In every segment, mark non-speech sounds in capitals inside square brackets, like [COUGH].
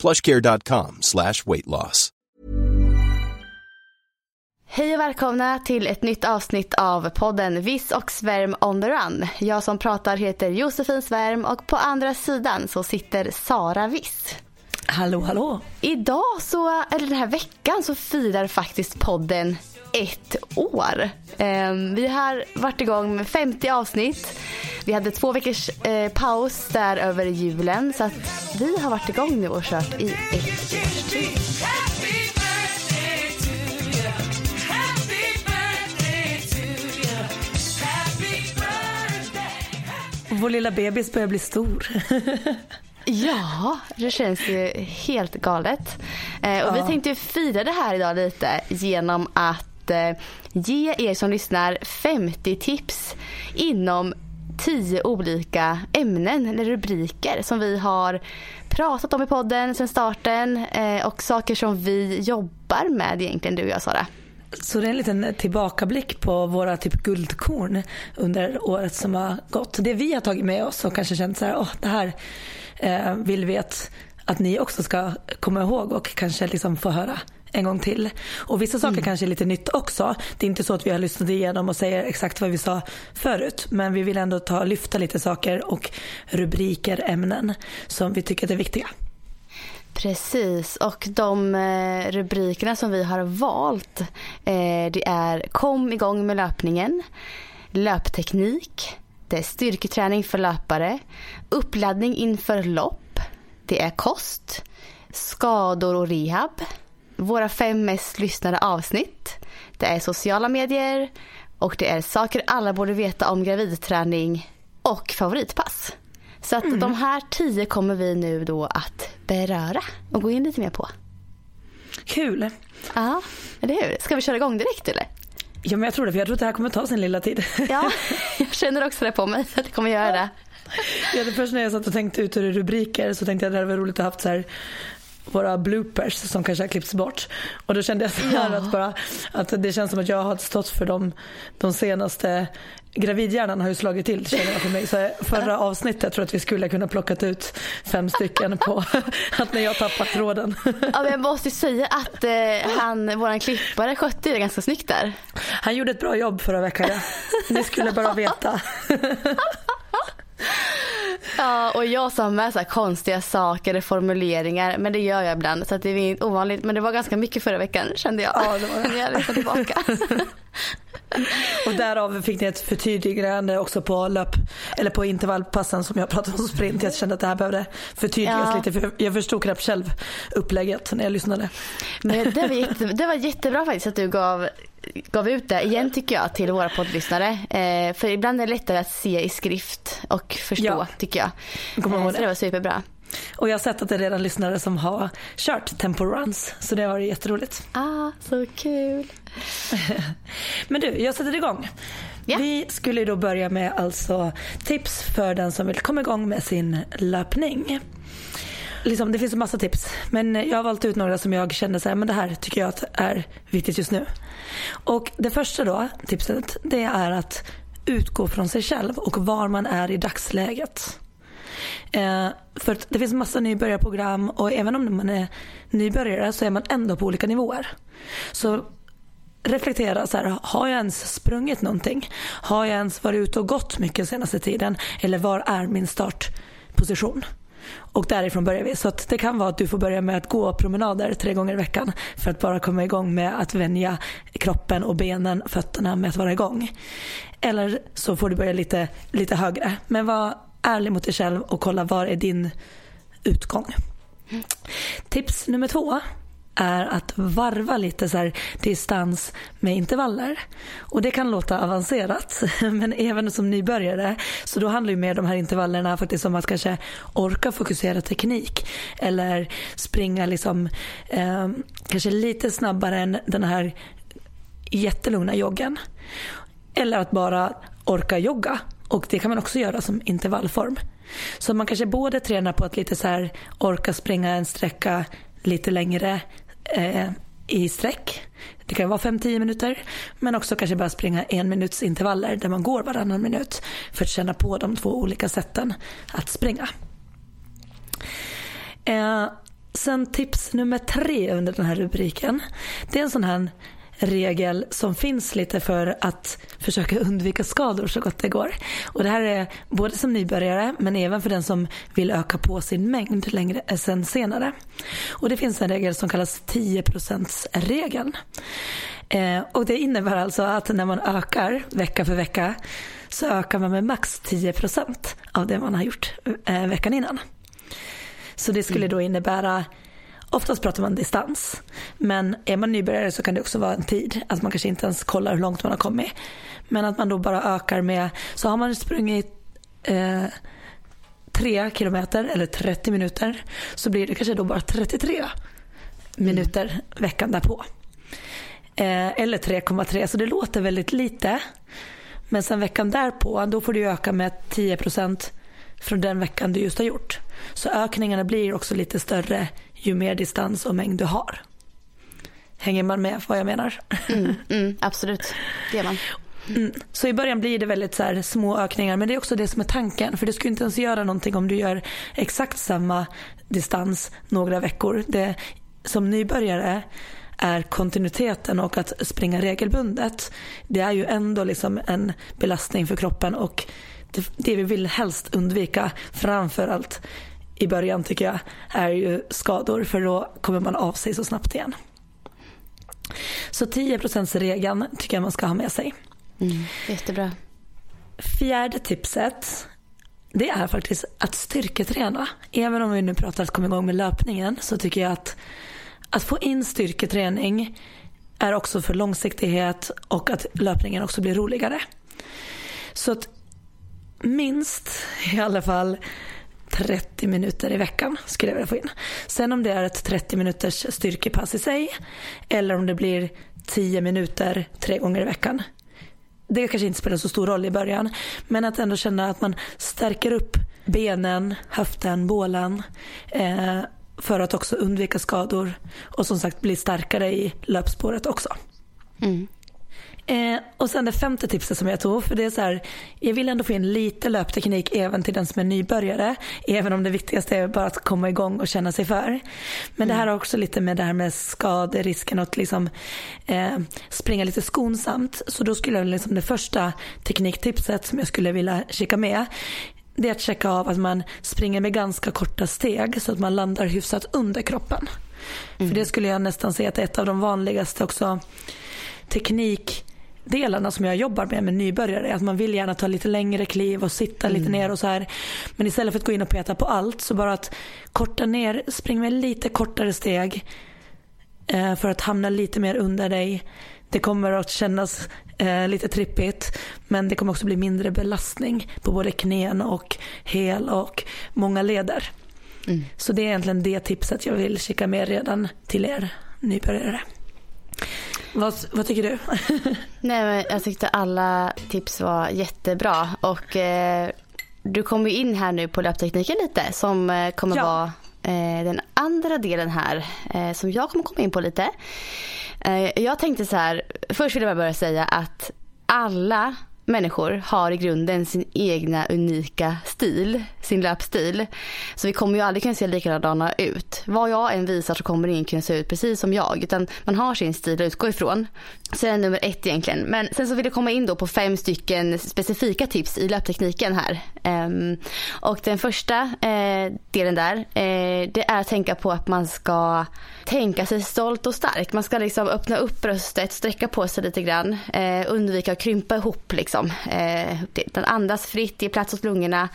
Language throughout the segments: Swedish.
plushcare.com slash weight loss. Hej och välkomna till ett nytt avsnitt av podden Viss och Svärm on the run. Jag som pratar heter Josefin Svärm och på andra sidan så sitter Sara Viss. Hallå, hallå. Idag så, eller den här veckan så firar faktiskt podden ett år. Ehm, vi har varit igång med 50 avsnitt. Vi hade två veckors eh, paus där över julen så att vi har varit igång nu och kört i ett års tid. Vår lilla bebis börjar bli stor. [LAUGHS] Ja, det känns ju helt galet. Eh, och Vi tänkte fira det här idag lite genom att eh, ge er som lyssnar 50 tips inom 10 olika ämnen eller rubriker som vi har pratat om i podden sedan starten eh, och saker som vi jobbar med egentligen du och jag Sara. Så det är en liten tillbakablick på våra typ guldkorn under året som har gått. Det vi har tagit med oss och kanske känt så här, åh det här eh, vill vi att, att ni också ska komma ihåg och kanske liksom få höra en gång till. Och vissa saker mm. kanske är lite nytt också. Det är inte så att vi har lyssnat igenom och säger exakt vad vi sa förut. Men vi vill ändå ta, lyfta lite saker och rubriker, ämnen som vi tycker är viktiga. Precis, och de eh, rubrikerna som vi har valt eh, det är Kom igång med löpningen, Löpteknik, det är styrketräning för löpare, Uppladdning inför lopp, det är kost, skador och rehab, våra fem mest lyssnade avsnitt, det är sociala medier och det är saker alla borde veta om gravidträning och favoritpass. Så att mm. de här tio kommer vi nu då att beröra och gå in lite mer på. Kul. Ja, eller hur? Ska vi köra igång direkt eller? Ja men jag tror det för jag tror att det här kommer ta sin lilla tid. Ja, [LAUGHS] jag känner också det på mig att det kommer göra det. Ja, det först när jag satt och tänkte ut ur rubriker så tänkte jag att det hade varit roligt att ha haft så här våra bloopers som kanske har klippts bort. Och då kände jag så här ja. att, bara, att det känns som att jag har stått för de, de senaste Gravidhjärnan har ju slagit till känner jag för mig. Så förra avsnittet jag tror att vi skulle kunna plockat ut fem stycken på [LAUGHS] att när jag tappat tråden. Ja, men jag måste säga att eh, han, våran klippare skötte det ganska snyggt där. Han gjorde ett bra jobb förra veckan. Ni skulle bara veta. [LAUGHS] Ja, och jag sa med så här konstiga saker, formuleringar, men det gör jag ibland så det är inte ovanligt. Men det var ganska mycket förra veckan kände jag. Ja, det var det. Jag är tillbaka. [LAUGHS] och därav fick ni ett förtydligande också på löp, eller på intervallpassen som jag pratade om sprint. Jag kände att det här behövde förtydligas ja. lite för jag förstod knappt själv upplägget när jag lyssnade. Men det var, jätte, det var jättebra faktiskt att du gav gav ut det igen tycker jag till våra poddlyssnare. Eh, för ibland är det lättare att se i skrift och förstå ja. tycker jag. Eh, så det var superbra. Och jag har sett att det är redan lyssnare som har kört tempo runs. Så det har varit jätteroligt. Ah, så kul. [LAUGHS] Men du, jag sätter igång. Ja. Vi skulle då börja med alltså tips för den som vill komma igång med sin löpning liksom, det finns en massa tips. Men eh, jag har valt ut några som jag känner så här, men det här tycker jag att är viktigt just nu. Och det första då, tipset, det är att utgå från sig själv och var man är i dagsläget. Eh, för det finns massa nybörjarprogram och även om man är nybörjare så är man ändå på olika nivåer. Så reflektera så här, har jag ens sprungit någonting? Har jag ens varit ute och gått mycket senaste tiden? Eller var är min startposition? Och därifrån börjar vi. Så det kan vara att du får börja med att gå promenader tre gånger i veckan för att bara komma igång med att vänja kroppen och benen, fötterna med att vara igång. Eller så får du börja lite, lite högre. Men var ärlig mot dig själv och kolla var är din utgång. Tips nummer två är att varva lite så här distans med intervaller. Och det kan låta avancerat [LAUGHS] men även som nybörjare så då handlar ju mer de här intervallerna faktiskt om att kanske orka fokusera teknik eller springa liksom eh, kanske lite snabbare än den här jättelugna joggen. Eller att bara orka jogga och det kan man också göra som intervallform. Så man kanske både tränar på att lite så här orka springa en sträcka lite längre eh, i sträck. Det kan vara 5-10 minuter. Men också kanske bara springa en minuts intervaller där man går varannan minut. För att känna på de två olika sätten att springa. Eh, sen tips nummer tre under den här rubriken. Det är en sån här regel som finns lite för att försöka undvika skador så gott det går. Och det här är både som nybörjare men även för den som vill öka på sin mängd längre sen senare. Och det finns en regel som kallas 10%-regeln. Eh, och det innebär alltså att när man ökar vecka för vecka så ökar man med max 10% av det man har gjort eh, veckan innan. Så det skulle då innebära Oftast pratar man distans. Men är man nybörjare så kan det också vara en tid. Att man kanske inte ens kollar hur långt man har kommit. Men att man då bara ökar med, så har man sprungit eh, 3 kilometer eller 30 minuter så blir det kanske då bara 33 minuter mm. veckan därpå. Eh, eller 3,3 så det låter väldigt lite. Men sen veckan därpå då får du öka med 10 procent från den veckan du just har gjort. Så ökningarna blir också lite större ju mer distans och mängd du har. Hänger man med vad jag menar? Mm, [LAUGHS] mm, absolut, det gör man. Mm. Så i början blir det väldigt så här, små ökningar men det är också det som är tanken. För det skulle inte ens göra någonting om du gör exakt samma distans några veckor. Det, som nybörjare är kontinuiteten och att springa regelbundet. Det är ju ändå liksom en belastning för kroppen och det, det vi vill helst undvika framför allt i början tycker jag är ju skador för då kommer man av sig så snabbt igen. Så 10% regeln tycker jag man ska ha med sig. Mm, jättebra. Fjärde tipset det är faktiskt att styrketräna. Även om vi nu pratar att komma igång med löpningen så tycker jag att att få in styrketräning är också för långsiktighet och att löpningen också blir roligare. Så att minst i alla fall 30 minuter i veckan skulle jag vilja få in. Sen om det är ett 30 minuters styrkepass i sig eller om det blir 10 minuter tre gånger i veckan. Det kanske inte spelar så stor roll i början men att ändå känna att man stärker upp benen, höften, bålen eh, för att också undvika skador och som sagt bli starkare i löpspåret också. Mm. Eh, och sen det femte tipset som jag tog, för det är så här, jag vill ändå få in lite löpteknik även till den som är nybörjare. Även om det viktigaste är bara att komma igång och känna sig för. Men mm. det här har också lite med det här med skaderisken och att liksom, eh, springa lite skonsamt. Så då skulle jag liksom det första tekniktipset som jag skulle vilja kika med det är att checka av att man springer med ganska korta steg så att man landar hyfsat under kroppen. Mm. För det skulle jag nästan säga att är ett av de vanligaste också teknik delarna som jag jobbar med med nybörjare. Att man vill gärna ta lite längre kliv och sitta mm. lite ner och så här. Men istället för att gå in och peta på allt så bara att korta ner, spring med lite kortare steg eh, för att hamna lite mer under dig. Det kommer att kännas eh, lite trippigt men det kommer också bli mindre belastning på både knän och häl och många leder. Mm. Så det är egentligen det tipset jag vill kika med redan till er nybörjare. Vad, vad tycker du? [LAUGHS] Nej, men jag tyckte alla tips var jättebra. Och eh, du kommer in här nu på löptekniken lite som eh, kommer ja. vara eh, den andra delen här eh, som jag kommer komma in på lite. Eh, jag tänkte så här, först vill jag bara börja säga att alla människor har i grunden sin egna unika stil, sin löpstil. Så vi kommer ju aldrig kunna se likadana ut. Vad jag än visar så kommer ingen kunna se ut precis som jag. Utan man har sin stil att utgå ifrån. Så det är nummer ett egentligen. Men sen så vill jag komma in då på fem stycken specifika tips i löptekniken här. Ehm, och den första eh, delen där, eh, det är att tänka på att man ska tänka sig stolt och stark. Man ska liksom öppna upp bröstet, sträcka på sig lite grann, eh, undvika att krympa ihop liksom. Liksom. Eh, den andas fritt, ge plats åt lungorna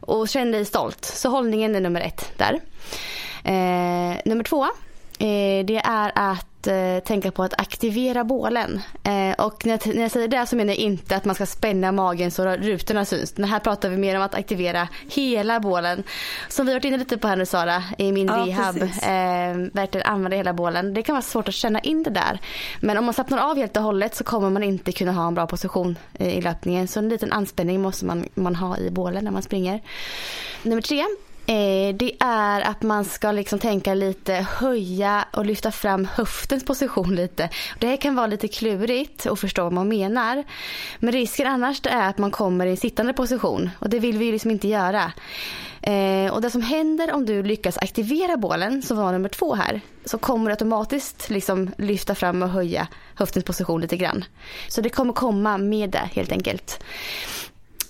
och känn dig stolt. Så hållningen är nummer ett där. Eh, nummer två det är att eh, tänka på att aktivera bålen. Eh, och när jag, när jag säger det så menar jag inte att man ska spänna magen så rutorna syns. Men här pratar vi mer om att aktivera hela bålen. Som vi har varit inne lite på här nu Sara i min ja, rehab. Eh, verkligen använda hela bålen. Det kan vara svårt att känna in det där. Men om man slappnar av helt och hållet så kommer man inte kunna ha en bra position i löpningen. Så en liten anspänning måste man, man ha i bålen när man springer. Nummer tre Eh, det är att man ska liksom tänka lite höja och lyfta fram höftens position lite. Det här kan vara lite klurigt att förstå vad man menar. Men risken annars är att man kommer i en sittande position och det vill vi ju liksom inte göra. Eh, och det som händer om du lyckas aktivera bålen, som var nummer två här, så kommer du automatiskt liksom lyfta fram och höja höftens position lite grann. Så det kommer komma med det helt enkelt.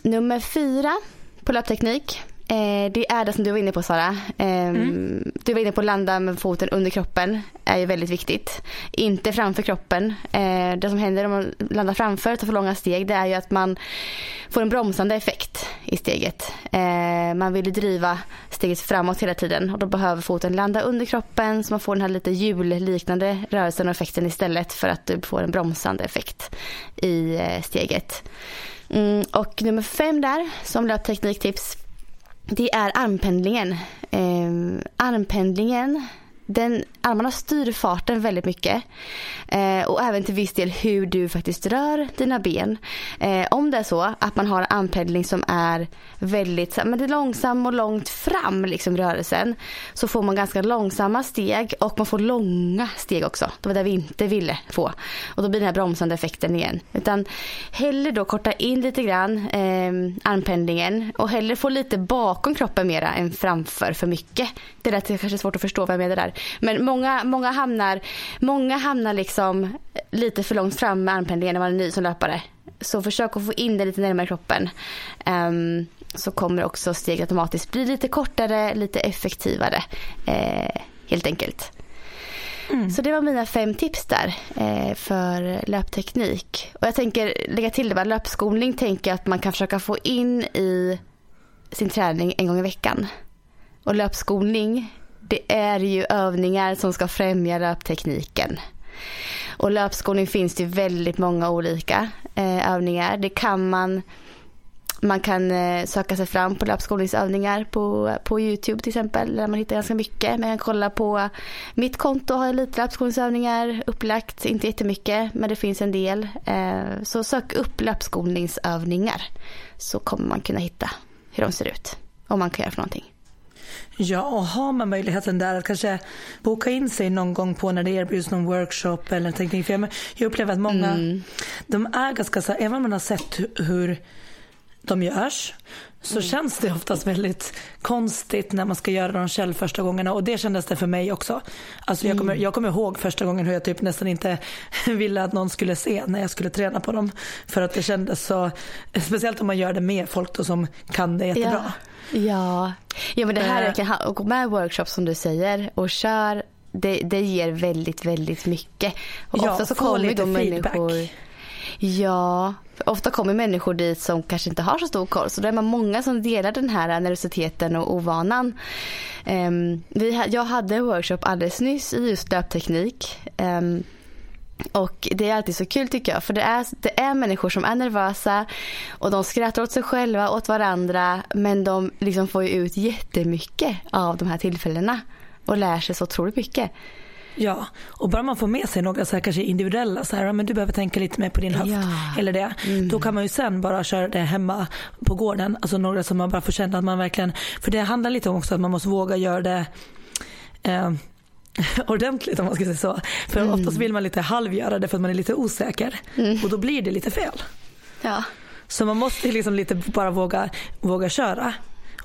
Nummer fyra på löpteknik Eh, det är det som du var inne på Sara. Eh, mm. Du var inne på att landa med foten under kroppen. är ju väldigt viktigt. Inte framför kroppen. Eh, det som händer om man landar framför och tar för långa steg det är ju att man får en bromsande effekt i steget. Eh, man vill ju driva steget framåt hela tiden och då behöver foten landa under kroppen så man får den här lite hjulliknande rörelsen och effekten istället för att du får en bromsande effekt i eh, steget. Mm, och nummer fem där som löptekniktips det är armpendlingen. Eh, armpendlingen den, armarna styr farten väldigt mycket. Eh, och även till viss del hur du faktiskt rör dina ben. Eh, om det är så att man har en armpendling som är väldigt men det är långsam och långt fram liksom rörelsen. Så får man ganska långsamma steg och man får långa steg också. Det var det vi inte ville få. Och då blir den här bromsande effekten igen. Utan hellre då korta in lite grann eh, armpendlingen och hellre få lite bakom kroppen mera än framför för mycket. Det är kanske svårt att förstå vad jag menar där. Men många, många, hamnar, många hamnar liksom lite för långt fram med armpendlingen när man är ny som löpare. Så försök att få in det lite närmare kroppen. Um, så kommer också steget automatiskt bli lite kortare, lite effektivare. Eh, helt enkelt. Mm. Så det var mina fem tips där eh, för löpteknik. Och jag tänker lägga till det, bara, löpskolning tänker jag att man kan försöka få in i sin träning en gång i veckan. Och löpskolning det är ju övningar som ska främja löptekniken. Och löpskolning finns det väldigt många olika eh, övningar. Det kan man man kan eh, söka sig fram på löpskolningsövningar på, på Youtube till exempel. Där man hittar ganska mycket. Man kan kolla på mitt konto har jag lite löpskolningsövningar upplagt. Inte jättemycket men det finns en del. Eh, så sök upp löpskolningsövningar. Så kommer man kunna hitta hur de ser ut. Om man kan göra för någonting. Ja, och har man möjligheten där att kanske boka in sig någon gång på när det erbjuds någon workshop eller teknik. För jag, jag upplever att många, mm. de är ganska så även om man har sett hur de görs så mm. känns det oftast väldigt konstigt när man ska göra dem själv första gångerna och det kändes det för mig också. Alltså jag, kommer, mm. jag kommer ihåg första gången hur jag typ nästan inte [LAUGHS] ville att någon skulle se när jag skulle träna på dem. För att det kändes så, speciellt om man gör det med folk då som kan det jättebra. Ja. Ja, ja men det här är eh. att gå med workshops som du säger och kör det, det ger väldigt, väldigt mycket. Och ja, ofta så kommer då människor Ja, ofta kommer människor dit som kanske inte har så stor koll. Så då är man många som delar den här nervositeten och ovanan. Um, vi, jag hade en workshop alldeles nyss i just löpteknik. Um, ehm, och det är alltid så kul tycker jag för det är, det är människor som är nervösa och de skrattar åt sig själva, åt varandra men de liksom får ju ut jättemycket av de här tillfällena och lär sig så otroligt mycket. Ja, och bara man får med sig några så här, kanske individuella, så här, men du behöver tänka lite mer på din höft. Ja. Eller det. Mm. Då kan man ju sen bara köra det hemma på gården. Alltså några som man bara får känna att man verkligen, för det handlar lite om också att man måste våga göra det eh, [LAUGHS] ordentligt om man ska säga så. För mm. oftast vill man lite halvgöra det för att man är lite osäker. Mm. Och då blir det lite fel. Ja. Så man måste liksom lite bara våga, våga köra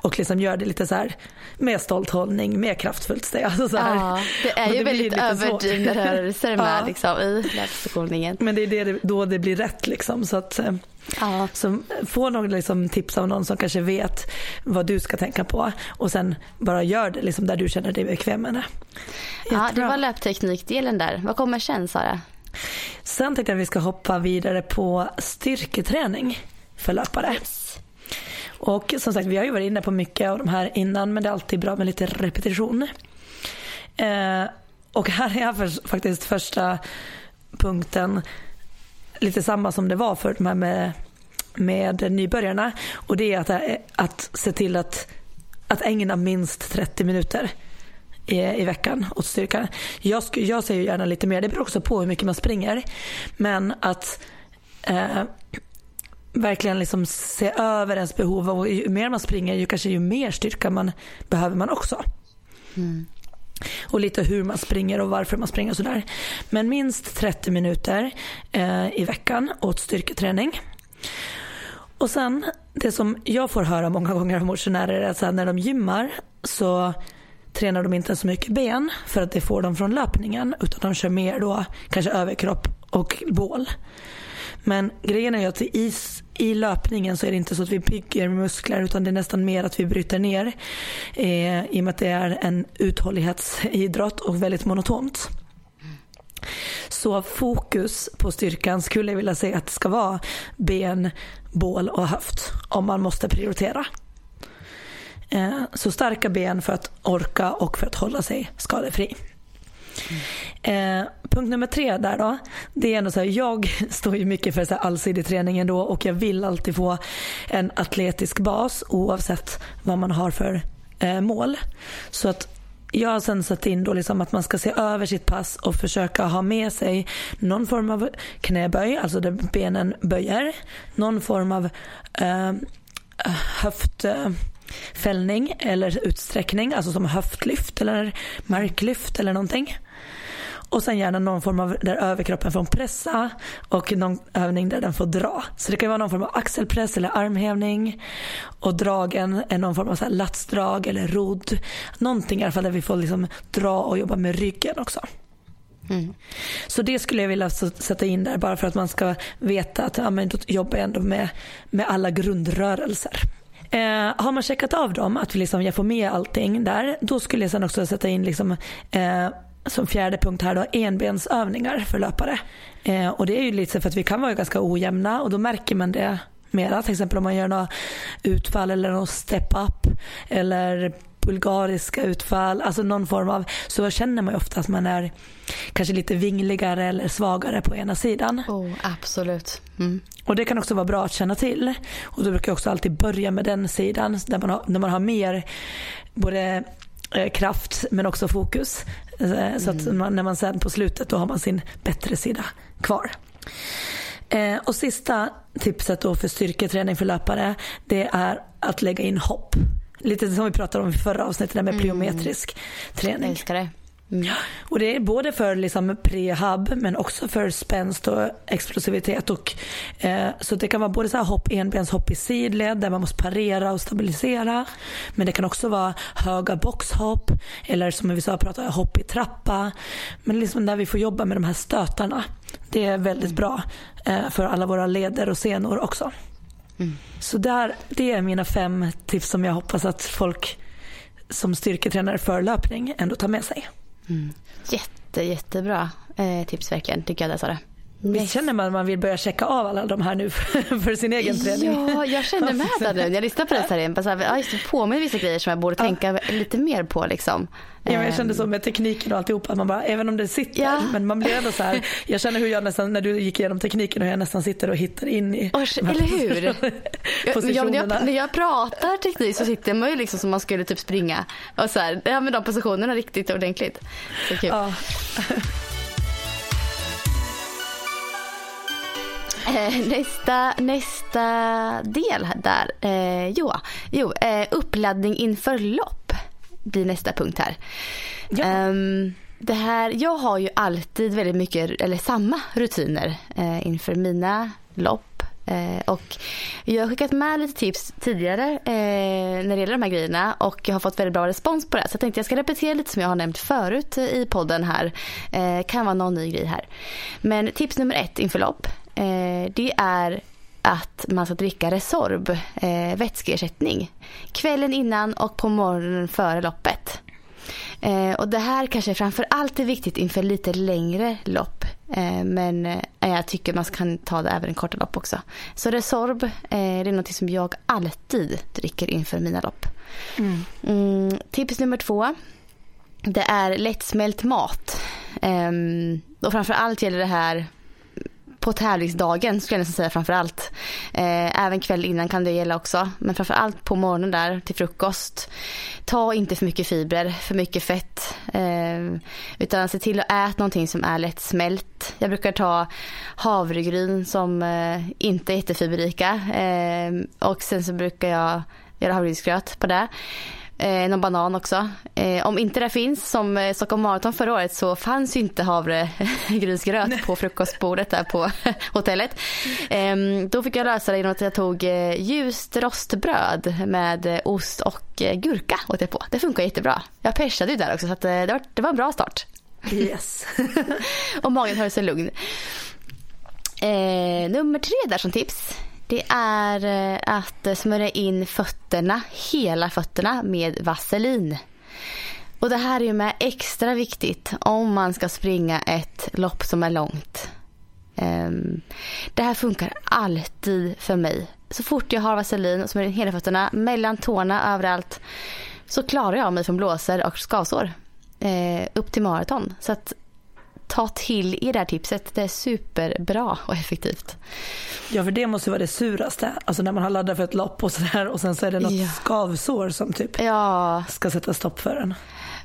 och liksom göra det lite så här med stolt hållning, med kraftfullt steg. Alltså så här. Ja, det är ju det väldigt överdrivna rörelser med [LAUGHS] ja. liksom, i löpskolningen. Men det är det, då det blir rätt liksom. Så att, eh, Ja. Så få några liksom tips av någon som kanske vet vad du ska tänka på och sen bara gör det liksom där du känner dig bekväm med det. Ja, det var löpteknikdelen där. Vad kommer sen Sara? Sen tänkte jag att vi ska hoppa vidare på styrketräning för löpare. Yes. Och som sagt, vi har ju varit inne på mycket av de här innan men det är alltid bra med lite repetition. Eh, och här är för, faktiskt första punkten lite samma som det var för de här med, med nybörjarna. Och det är att, att se till att, att ägna minst 30 minuter i, i veckan åt styrka. Jag, jag säger gärna lite mer, det beror också på hur mycket man springer. Men att eh, verkligen liksom se över ens behov och ju mer man springer ju kanske ju mer styrka man behöver man också. Mm. Och lite hur man springer och varför man springer och sådär. Men minst 30 minuter eh, i veckan åt styrketräning. Och sen det som jag får höra många [LAUGHS] gånger av motionärer är att när de gymmar så tränar de inte så mycket ben för att det får de från löpningen utan de kör mer då kanske överkropp och bål. Men grejen är ju att i, i löpningen så är det inte så att vi bygger muskler utan det är nästan mer att vi bryter ner eh, i och med att det är en uthållighetsidrott och väldigt monotont. Så fokus på styrkan skulle jag vilja säga att det ska vara ben, bål och höft om man måste prioritera. Eh, så starka ben för att orka och för att hålla sig skadefri. Eh, punkt nummer tre där då. Det är ändå så här, jag [LAUGHS] står ju mycket för så här allsidig träning ändå och jag vill alltid få en atletisk bas oavsett vad man har för eh, mål. Så att jag har sen satt in då liksom att man ska se över sitt pass och försöka ha med sig någon form av knäböj, alltså där benen böjer. Någon form av eh, eh höftfällning eller utsträckning, alltså som höftlyft eller marklyft eller någonting. Och sen gärna någon form av där överkroppen får pressa och någon övning där den får dra. Så det kan vara någon form av axelpress eller armhävning. Och dragen är någon form av så latsdrag eller rodd. Någonting i alla fall där vi får liksom dra och jobba med ryggen också. Mm. Så det skulle jag vilja sätta in där bara för att man ska veta att ja, men jobbar jag ändå med, med alla grundrörelser. Eh, har man checkat av dem, att liksom jag får med allting där, då skulle jag sen också sätta in liksom, eh, som fjärde punkt här då, enbensövningar för löpare. Eh, och det är ju lite för att vi kan vara ganska ojämna och då märker man det mera. Till exempel om man gör något utfall eller någon step up eller bulgariska utfall, alltså någon form av, så känner man ju ofta att man är kanske lite vingligare eller svagare på ena sidan. Oh, absolut. Mm. Och det kan också vara bra att känna till. Och då brukar jag också alltid börja med den sidan där man har, där man har mer både eh, kraft men också fokus. Mm. Så att mm. man, när man sen på slutet då har man sin bättre sida kvar. Eh, och sista tipset då för styrketräning för löpare det är att lägga in hopp. Lite som vi pratade om i förra avsnittet där med mm. plyometrisk träning. Jag älskar det. Mm. Och det är både för liksom prehab men också för spänst och explosivitet. Och, eh, så det kan vara både så här hopp, enbenshopp i sidled där man måste parera och stabilisera. Men det kan också vara höga boxhopp eller som vi sa prata hopp i trappa. Men liksom där vi får jobba med de här stötarna. Det är väldigt mm. bra eh, för alla våra leder och senor också. Mm. Så där, det är mina fem tips som jag hoppas att folk som styrketränare för löpning ändå tar med sig. Mm. Jätte, jättebra eh, tips verkligen, tycker jag det Sara. Visst känner man att man vill börja checka av alla de här nu [LAUGHS] för, sin egen träning? Ja, jag känner [LAUGHS] med det nu. Jag lyssnar på det så här, här, just påminner vissa grejer som jag borde ja. tänka lite mer på liksom. Ja, men jag kände så ehm. med tekniken och alltihopa, man bara, även om det sitter, ja. men man blir ändå så här, jag känner hur jag nästan, när du gick igenom tekniken, hur jag nästan sitter och hittar in i Osh, Eller hur? Ja, när, jag, [LAUGHS] när jag pratar teknik så sitter man ju liksom som man skulle typ springa och så här, ja men de positionerna riktigt ordentligt. Så kul. Ja. Eh, nästa, nästa del där. Eh, jo, jo eh, uppladdning inför lopp blir nästa punkt här. Ja. Um, det här, jag har ju alltid väldigt mycket, eller samma rutiner eh, inför mina lopp. Eh, och jag har skickat med lite tips tidigare eh, när det gäller de här grejerna och jag har fått väldigt bra respons på det. Så jag tänkte jag ska repetera lite som jag har nämnt förut i podden här. Eh, kan vara någon ny grej här. Men tips nummer ett inför lopp eh, det är att man ska dricka Resorb, eh, vätskeersättning, kvällen innan och på morgonen före loppet. Eh, och det här kanske framför allt är viktigt inför lite längre lopp. Eh, men eh, jag tycker man kan ta det även korta lopp också. Så Resorb eh, det är något som jag alltid dricker inför mina lopp. Mm. Mm, tips nummer två det är lättsmält mat. Um, och framförallt gäller det här på tävlingsdagen skulle jag nästan säga framför allt. Eh, även kväll innan kan det gälla också. Men framför allt på morgonen där till frukost. Ta inte för mycket fibrer, för mycket fett. Eh, utan se till att äta någonting som är lättsmält. Jag brukar ta havregryn som eh, inte är jättefiberrika. Eh, och sen så brukar jag göra havregrynsgröt på det. Eh, någon banan också. Eh, om inte det finns som eh, Stockholm Marathon förra året så fanns ju inte havregrynsgröt [LAUGHS] på frukostbordet där på [LAUGHS] hotellet. Eh, då fick jag lösa det genom att jag tog eh, ljust rostbröd med eh, ost och eh, gurka åt jag på. Det funkar jättebra. Jag persade ju där också så det, var, det var en bra start. Yes. [LAUGHS] och magen höll sig lugn. nummer tre där som tips det är eh, att smörja in fötterna, hela fötterna med vaselin. Och det här är ju med extra viktigt om man ska springa ett lopp som är långt. Ehm, det här funkar alltid för mig. Så fort jag har vaselin och smörjer in hela fötterna, mellan tårna, överallt så klarar jag mig från blåsor och skavsår eh, upp till maraton. Så att ta till er det här tipset. Det är superbra och effektivt. Ja, för det måste vara det suraste. Alltså när man har laddat för ett lopp och sådär och sen så är det något ja. skavsår som typ ja. ska sätta stopp för en.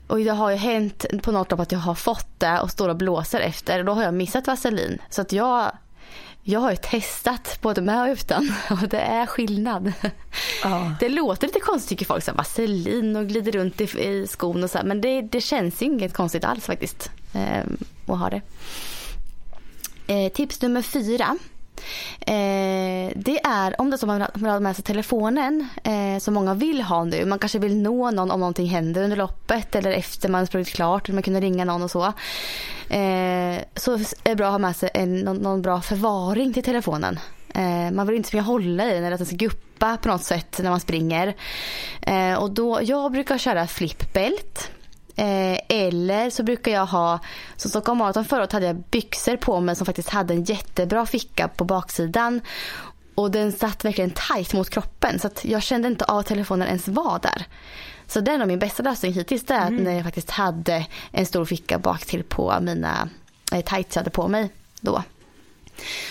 Och det har ju hänt på något lopp att jag har fått det och står och blåser efter. Då har jag missat vaselin. Så att jag, jag har ju testat både med och utan [LAUGHS] och det är skillnad. Ja. [LAUGHS] Det låter lite konstigt tycker folk, så vaselin och glider runt i, i skon och så här, men det, det känns inget konstigt alls faktiskt eh, att ha det. Eh, tips nummer fyra Eh, det är om det är så man vill ha med sig telefonen eh, som många vill ha nu. Man kanske vill nå någon om någonting händer under loppet eller efter man sprungit klart. Eller man kunde ringa någon och så. Eh, så är det bra att ha med sig en, någon, någon bra förvaring till telefonen. Eh, man vill inte springa hålla i den eller att den ska guppa på något sätt när man springer. Eh, och då, jag brukar köra flipbelt. Eh, eller så brukar jag ha, som Stockholm Marathon förut hade jag byxor på mig som faktiskt hade en jättebra ficka på baksidan. Och den satt verkligen tight mot kroppen så att jag kände inte av att telefonen ens var där. Så det är nog min bästa lösning hittills det är mm. när jag faktiskt hade en stor ficka bak till på mina eh, tights jag hade på mig då.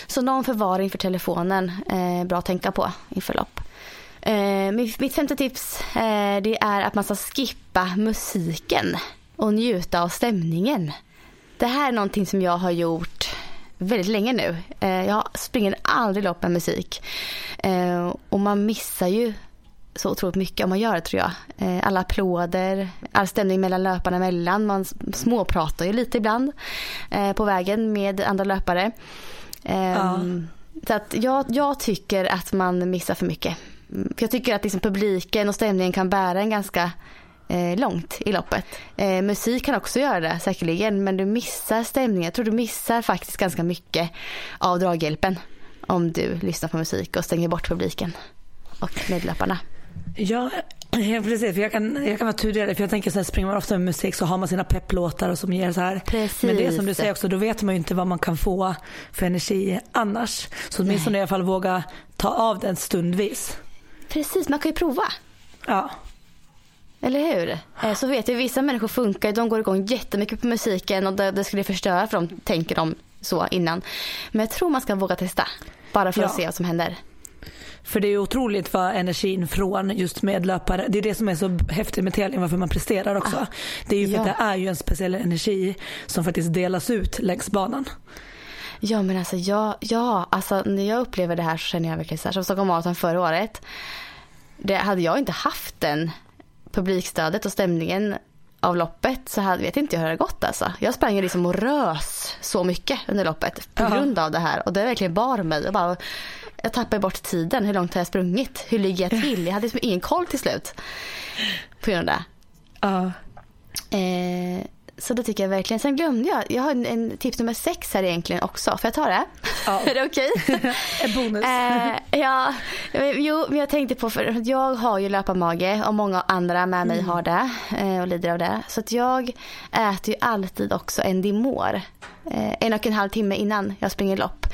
Så någon förvaring för telefonen eh, bra att tänka på inför lopp. Eh, mitt femte tips eh, det är att man ska skippa musiken och njuta av stämningen. Det här är någonting som jag har gjort väldigt länge nu. Eh, jag springer aldrig lopp med musik. Eh, och man missar ju så otroligt mycket om man gör det tror jag. Eh, alla applåder, all stämning mellan löparna emellan. Man småpratar ju lite ibland eh, på vägen med andra löpare. Ja. Ehm, så att jag, jag tycker att man missar för mycket. För jag tycker att liksom publiken och stämningen kan bära en ganska eh, långt i loppet. Eh, musik kan också göra det säkerligen men du missar stämningen. Jag tror du missar faktiskt ganska mycket av draghjälpen om du lyssnar på musik och stänger bort publiken och medlöparna. Ja, [CLEARS THROAT] Ja, precis. För jag, kan, jag kan vara tudelad. För jag tänker så här, springer man ofta med musik så har man sina pepplåtar och som ger så här. Precis. Men det är som du säger också, då vet man ju inte vad man kan få för energi annars. Så åtminstone i alla fall våga ta av den stundvis. Precis, man kan ju prova. Ja. Eller hur? Eh, så vet jag, vissa människor funkar de går igång jättemycket på musiken och det, det skulle förstöra för dem, tänker de så innan. Men jag tror man ska våga testa. Bara för ja. att se vad som händer. För det är otroligt vad energin från just medlöpare, det är det som är så häftigt med tävling, varför man presterar också. Ah, det är ju för ja. att det är ju en speciell energi som faktiskt delas ut längs banan. Ja men alltså, ja, ja, alltså när jag upplever det här så känner jag verkligen så här, som Stockholm Marathon förra året. Det, hade jag inte haft den publikstödet och stämningen av loppet så hade, vet inte jag hur det hade gått alltså. Jag sprang liksom och rös så mycket under loppet på grund av det här och det verkligen bar mig. Jag, bara, jag tappade bort tiden, hur långt har jag sprungit? Hur ligger jag till? Jag hade liksom ingen koll till slut på grund av det. Ja. Eh, så det tycker jag verkligen. Sen glömde jag, jag har en, en tips nummer sex här egentligen också. Får jag ta det? Ja. [LAUGHS] är det okej? Okay? [LAUGHS] en bonus. eh, ja, jo, men jag tänkte på, för jag har ju löparmage och många andra med mig mm. har det eh, och lider av det. Så att jag äter ju alltid också en Dimor. Eh, en och en halv timme innan jag springer lopp.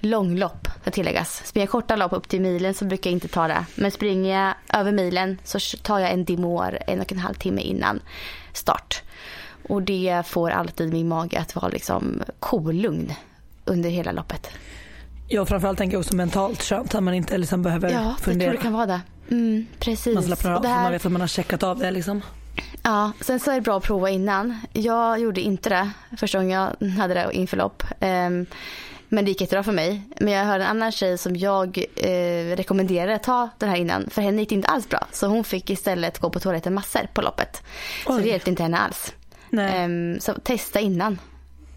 Långlopp ska tilläggas. Springer jag korta lopp upp till milen så brukar jag inte ta det. Men springer jag över milen så tar jag en Dimor en och en halv timme innan start. Och det får alltid min mage att vara liksom kolugn under hela loppet. Ja framförallt tänker jag också mentalt skönt att man inte liksom behöver ja, fundera. Ja, jag tror det kan vara det. Mm, precis. Man slappnar av, här... man vet att man har checkat av det liksom. Ja, sen så är det bra att prova innan. Jag gjorde inte det första gången jag hade det inför lopp. Um, men det gick jättebra för mig. Men jag hörde en annan tjej som jag eh, rekommenderade att ta den här innan. För henne gick det inte alls bra. Så hon fick istället gå på toaletten massor på loppet. Oj. Så det hjälpte inte henne alls. Um, så testa innan.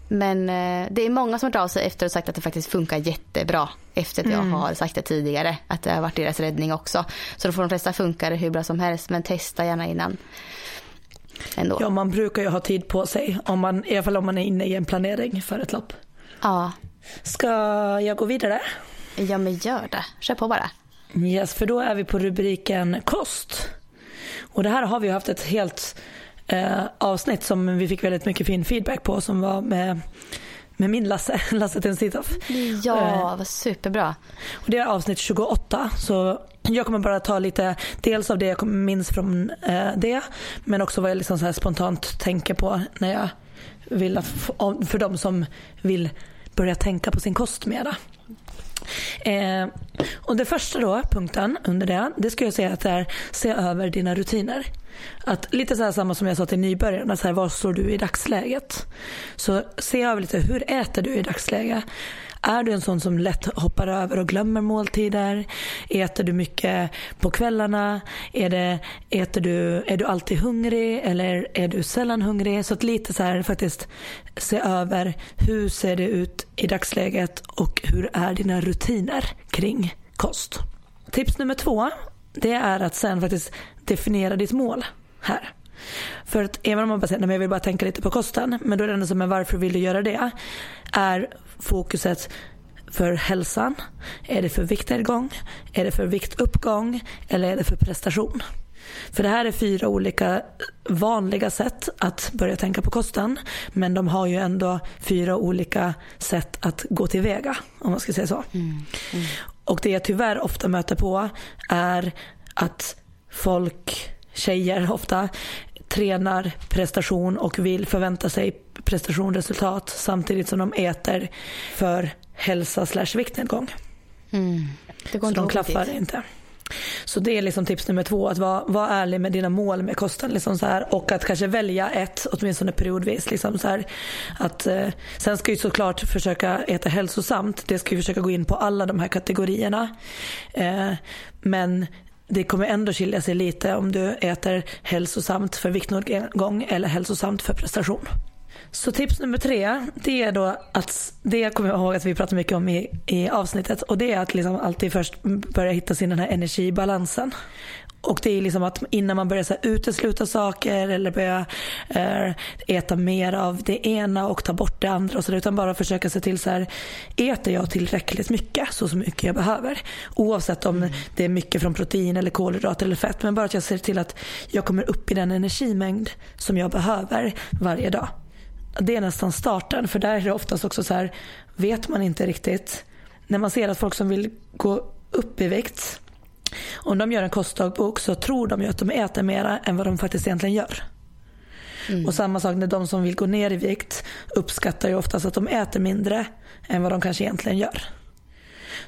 Men eh, det är många som har hört av sig efter och sagt att det faktiskt funkar jättebra. Efter att mm. jag har sagt det tidigare. Att det har varit deras räddning också. Så då får de flesta funka det hur bra som helst. Men testa gärna innan. Ändå. Ja man brukar ju ha tid på sig. Om man, I alla fall om man är inne i en planering för ett lopp. Ja. Ska jag gå vidare? Ja men gör det. Kör på bara. Yes, för då är vi på rubriken kost. Och det här har vi haft ett helt eh, avsnitt som vi fick väldigt mycket fin feedback på som var med med min Lasse, [LAUGHS] Lasse Tenstitoff. Ja, eh, vad superbra. Och det är avsnitt 28 så jag kommer bara ta lite dels av det jag minns från eh, det men också vad jag liksom så spontant tänker på när jag vill för de som vill börja tänka på sin kost mera. Eh, och det första då, punkten under det, det skulle jag säga att det är se över dina rutiner. Att lite så här samma som jag sa till nybörjarna, så här, var står du i dagsläget? Så se över lite, hur äter du i dagsläget? Är du en sån som lätt hoppar över och glömmer måltider? Äter du mycket på kvällarna? Är, det, äter du, är du alltid hungrig eller är du sällan hungrig? Så att lite så här faktiskt se över hur ser det ut i dagsläget och hur är dina rutiner kring kost? Tips nummer två det är att sen faktiskt definiera ditt mål här. För att även om man bara säger att jag vill bara tänka lite på kosten, men då är det ändå som är varför vill du göra det? Är fokuset för hälsan? Är det för viktnedgång? Är det för viktuppgång? Eller är det för prestation? För det här är fyra olika vanliga sätt att börja tänka på kosten. Men de har ju ändå fyra olika sätt att gå tillväga om man ska säga så. Mm. Mm. Och det jag tyvärr ofta möter på är att folk, tjejer ofta, tränar prestation och vill förvänta sig prestationresultat samtidigt som de äter för hälsa slash viktnedgång. Mm. Det går så de klaffar dit. inte. Så det är liksom tips nummer två, att vara, vara ärlig med dina mål med kosten. Liksom så här, och att kanske välja ett, åtminstone periodvis. Liksom så här, att, eh, sen ska ju såklart försöka äta hälsosamt. Det ska ju försöka gå in på alla de här kategorierna. Eh, men det kommer ändå skilja sig lite om du äter hälsosamt för viktnedgång eller hälsosamt för prestation. Så tips nummer tre, det är då att, det kommer jag ihåg att vi pratade mycket om i, i avsnittet och det är att liksom alltid först börja hitta sin den här energibalansen. Och det är liksom att innan man börjar så här, utesluta saker eller börja äh, äta mer av det ena och ta bort det andra och så där, utan bara försöka se till så här, äter jag tillräckligt mycket, så, så mycket jag behöver. Oavsett om mm. det är mycket från protein eller kolhydrater eller fett, men bara att jag ser till att jag kommer upp i den energimängd som jag behöver varje dag. Det är nästan starten, för där är det oftast också så här, vet man inte riktigt, när man ser att folk som vill gå upp i vikt om de gör en kostdagbok så tror de ju att de äter mer än vad de faktiskt egentligen gör. Mm. Och samma sak när de som vill gå ner i vikt uppskattar ju oftast att de äter mindre än vad de kanske egentligen gör.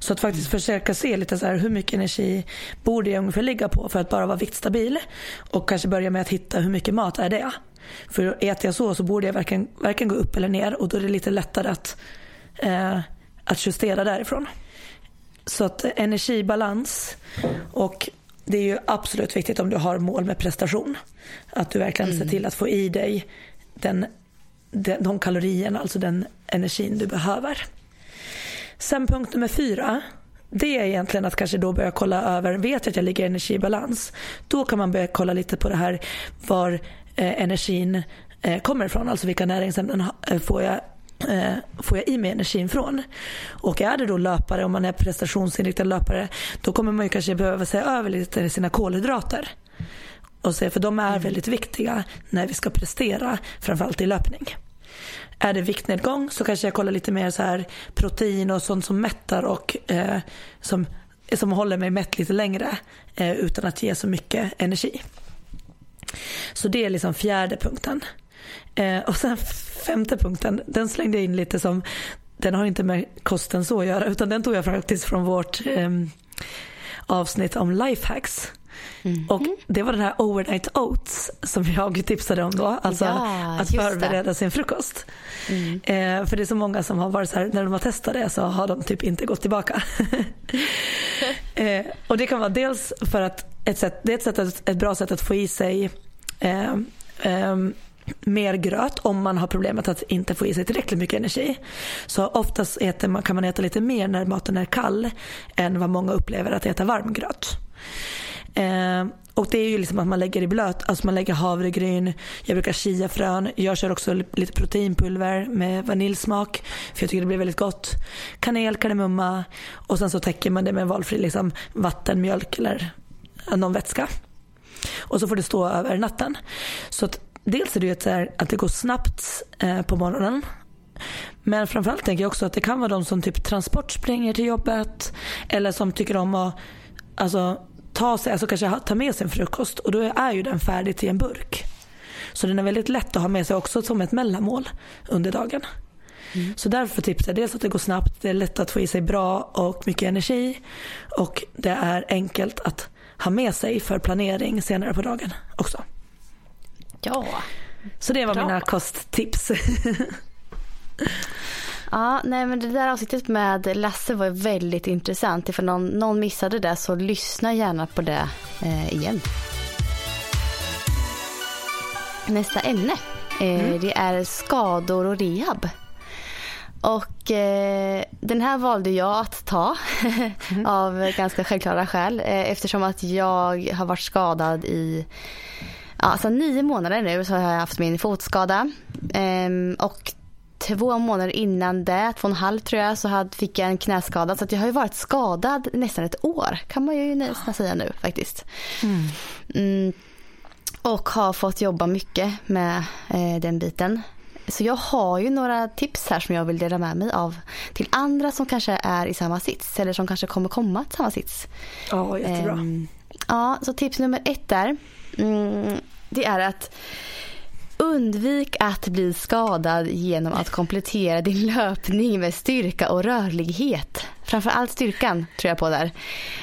Så att faktiskt försöka se lite så här, hur mycket energi borde jag ungefär ligga på för att bara vara viktstabil. Och kanske börja med att hitta hur mycket mat är det. För äter jag så så borde jag varken, varken gå upp eller ner och då är det lite lättare att, eh, att justera därifrån. Så att energibalans och det är ju absolut viktigt om du har mål med prestation. Att du verkligen mm. ser till att få i dig den, den, de kalorierna, alltså den energin du behöver. Sen punkt nummer fyra. Det är egentligen att kanske då börja kolla över, vet jag att jag ligger i energibalans? Då kan man börja kolla lite på det här var eh, energin eh, kommer ifrån. Alltså vilka näringsämnen eh, får jag eh, får jag i mig energin från. Och är det då löpare, om man är prestationsinriktad löpare, då kommer man ju kanske behöva se över lite sina kolhydrater. Och se, för de är mm. väldigt viktiga när vi ska prestera, framförallt i löpning. Är det viktnedgång så kanske jag kollar lite mer så här protein och sånt som mättar och eh, som, som håller mig mätt lite längre eh, utan att ge så mycket energi. Så det är liksom fjärde punkten. Eh, och sen femte punkten, den slängde jag in lite som, den har inte med kosten så att göra utan den tog jag faktiskt från vårt eh, avsnitt om lifehacks. Mm. Och det var den här overnight oats som jag tipsade om då. Alltså ja, att förbereda det. sin frukost. Mm. Eh, för det är så många som har varit så här, när de har testat det så har de typ inte gått tillbaka. [LAUGHS] eh, och det kan vara dels för att ett sätt, det är ett, sätt, ett bra sätt att få i sig eh, ehm, mer gröt om man har problemet att inte få i sig tillräckligt mycket energi. Så oftast äter man, kan man äta lite mer när maten är kall än vad många upplever att äta varm gröt. Eh, och det är ju liksom att man lägger i blöt, alltså man lägger havregryn, jag brukar chiafrön, jag kör också lite proteinpulver med vaniljsmak för jag tycker det blir väldigt gott. Kanel, kardemumma och sen så täcker man det med valfri liksom, vatten, mjölk eller eh, någon vätska. Och så får det stå över natten. Så att dels är det ju ett, att det går snabbt eh, på morgonen. Men framförallt tänker jag också att det kan vara de som typ transportspringer till jobbet eller som tycker om att alltså, ta sig, alltså kanske ta med sig en frukost och då är ju den färdig till en burk. Så den är väldigt lätt att ha med sig också som ett mellanmål under dagen. Mm. Så därför tipsar jag dels att det går snabbt, det är lätt att få i sig bra och mycket energi och det är enkelt att ha med sig för planering senare på dagen också. Ja. Så det var bra. mina kosttips. [LAUGHS] Ja, nej men det där avsnittet med Lasse var väldigt intressant. Ifall någon, någon missade det så lyssna gärna på det eh, igen. Nästa ämne eh, mm. det är skador och rehab. Och eh, den här valde jag att ta mm. [LAUGHS] av ganska självklara skäl eh, eftersom att jag har varit skadad i ja, alltså nio månader nu så har jag haft min fotskada. Eh, och två månader innan det, två och en halv tror jag, så hade, fick jag en knäskada. Så jag har ju varit skadad nästan ett år kan man ju nästan säga nu faktiskt. Mm. Mm, och har fått jobba mycket med eh, den biten. Så jag har ju några tips här som jag vill dela med mig av till andra som kanske är i samma sits eller som kanske kommer komma till samma sits. Ja, jättebra. Eh, ja, så tips nummer ett där. Mm, det är att Undvik att bli skadad genom att komplettera din löpning med styrka och rörlighet. Framförallt styrkan tror jag på där.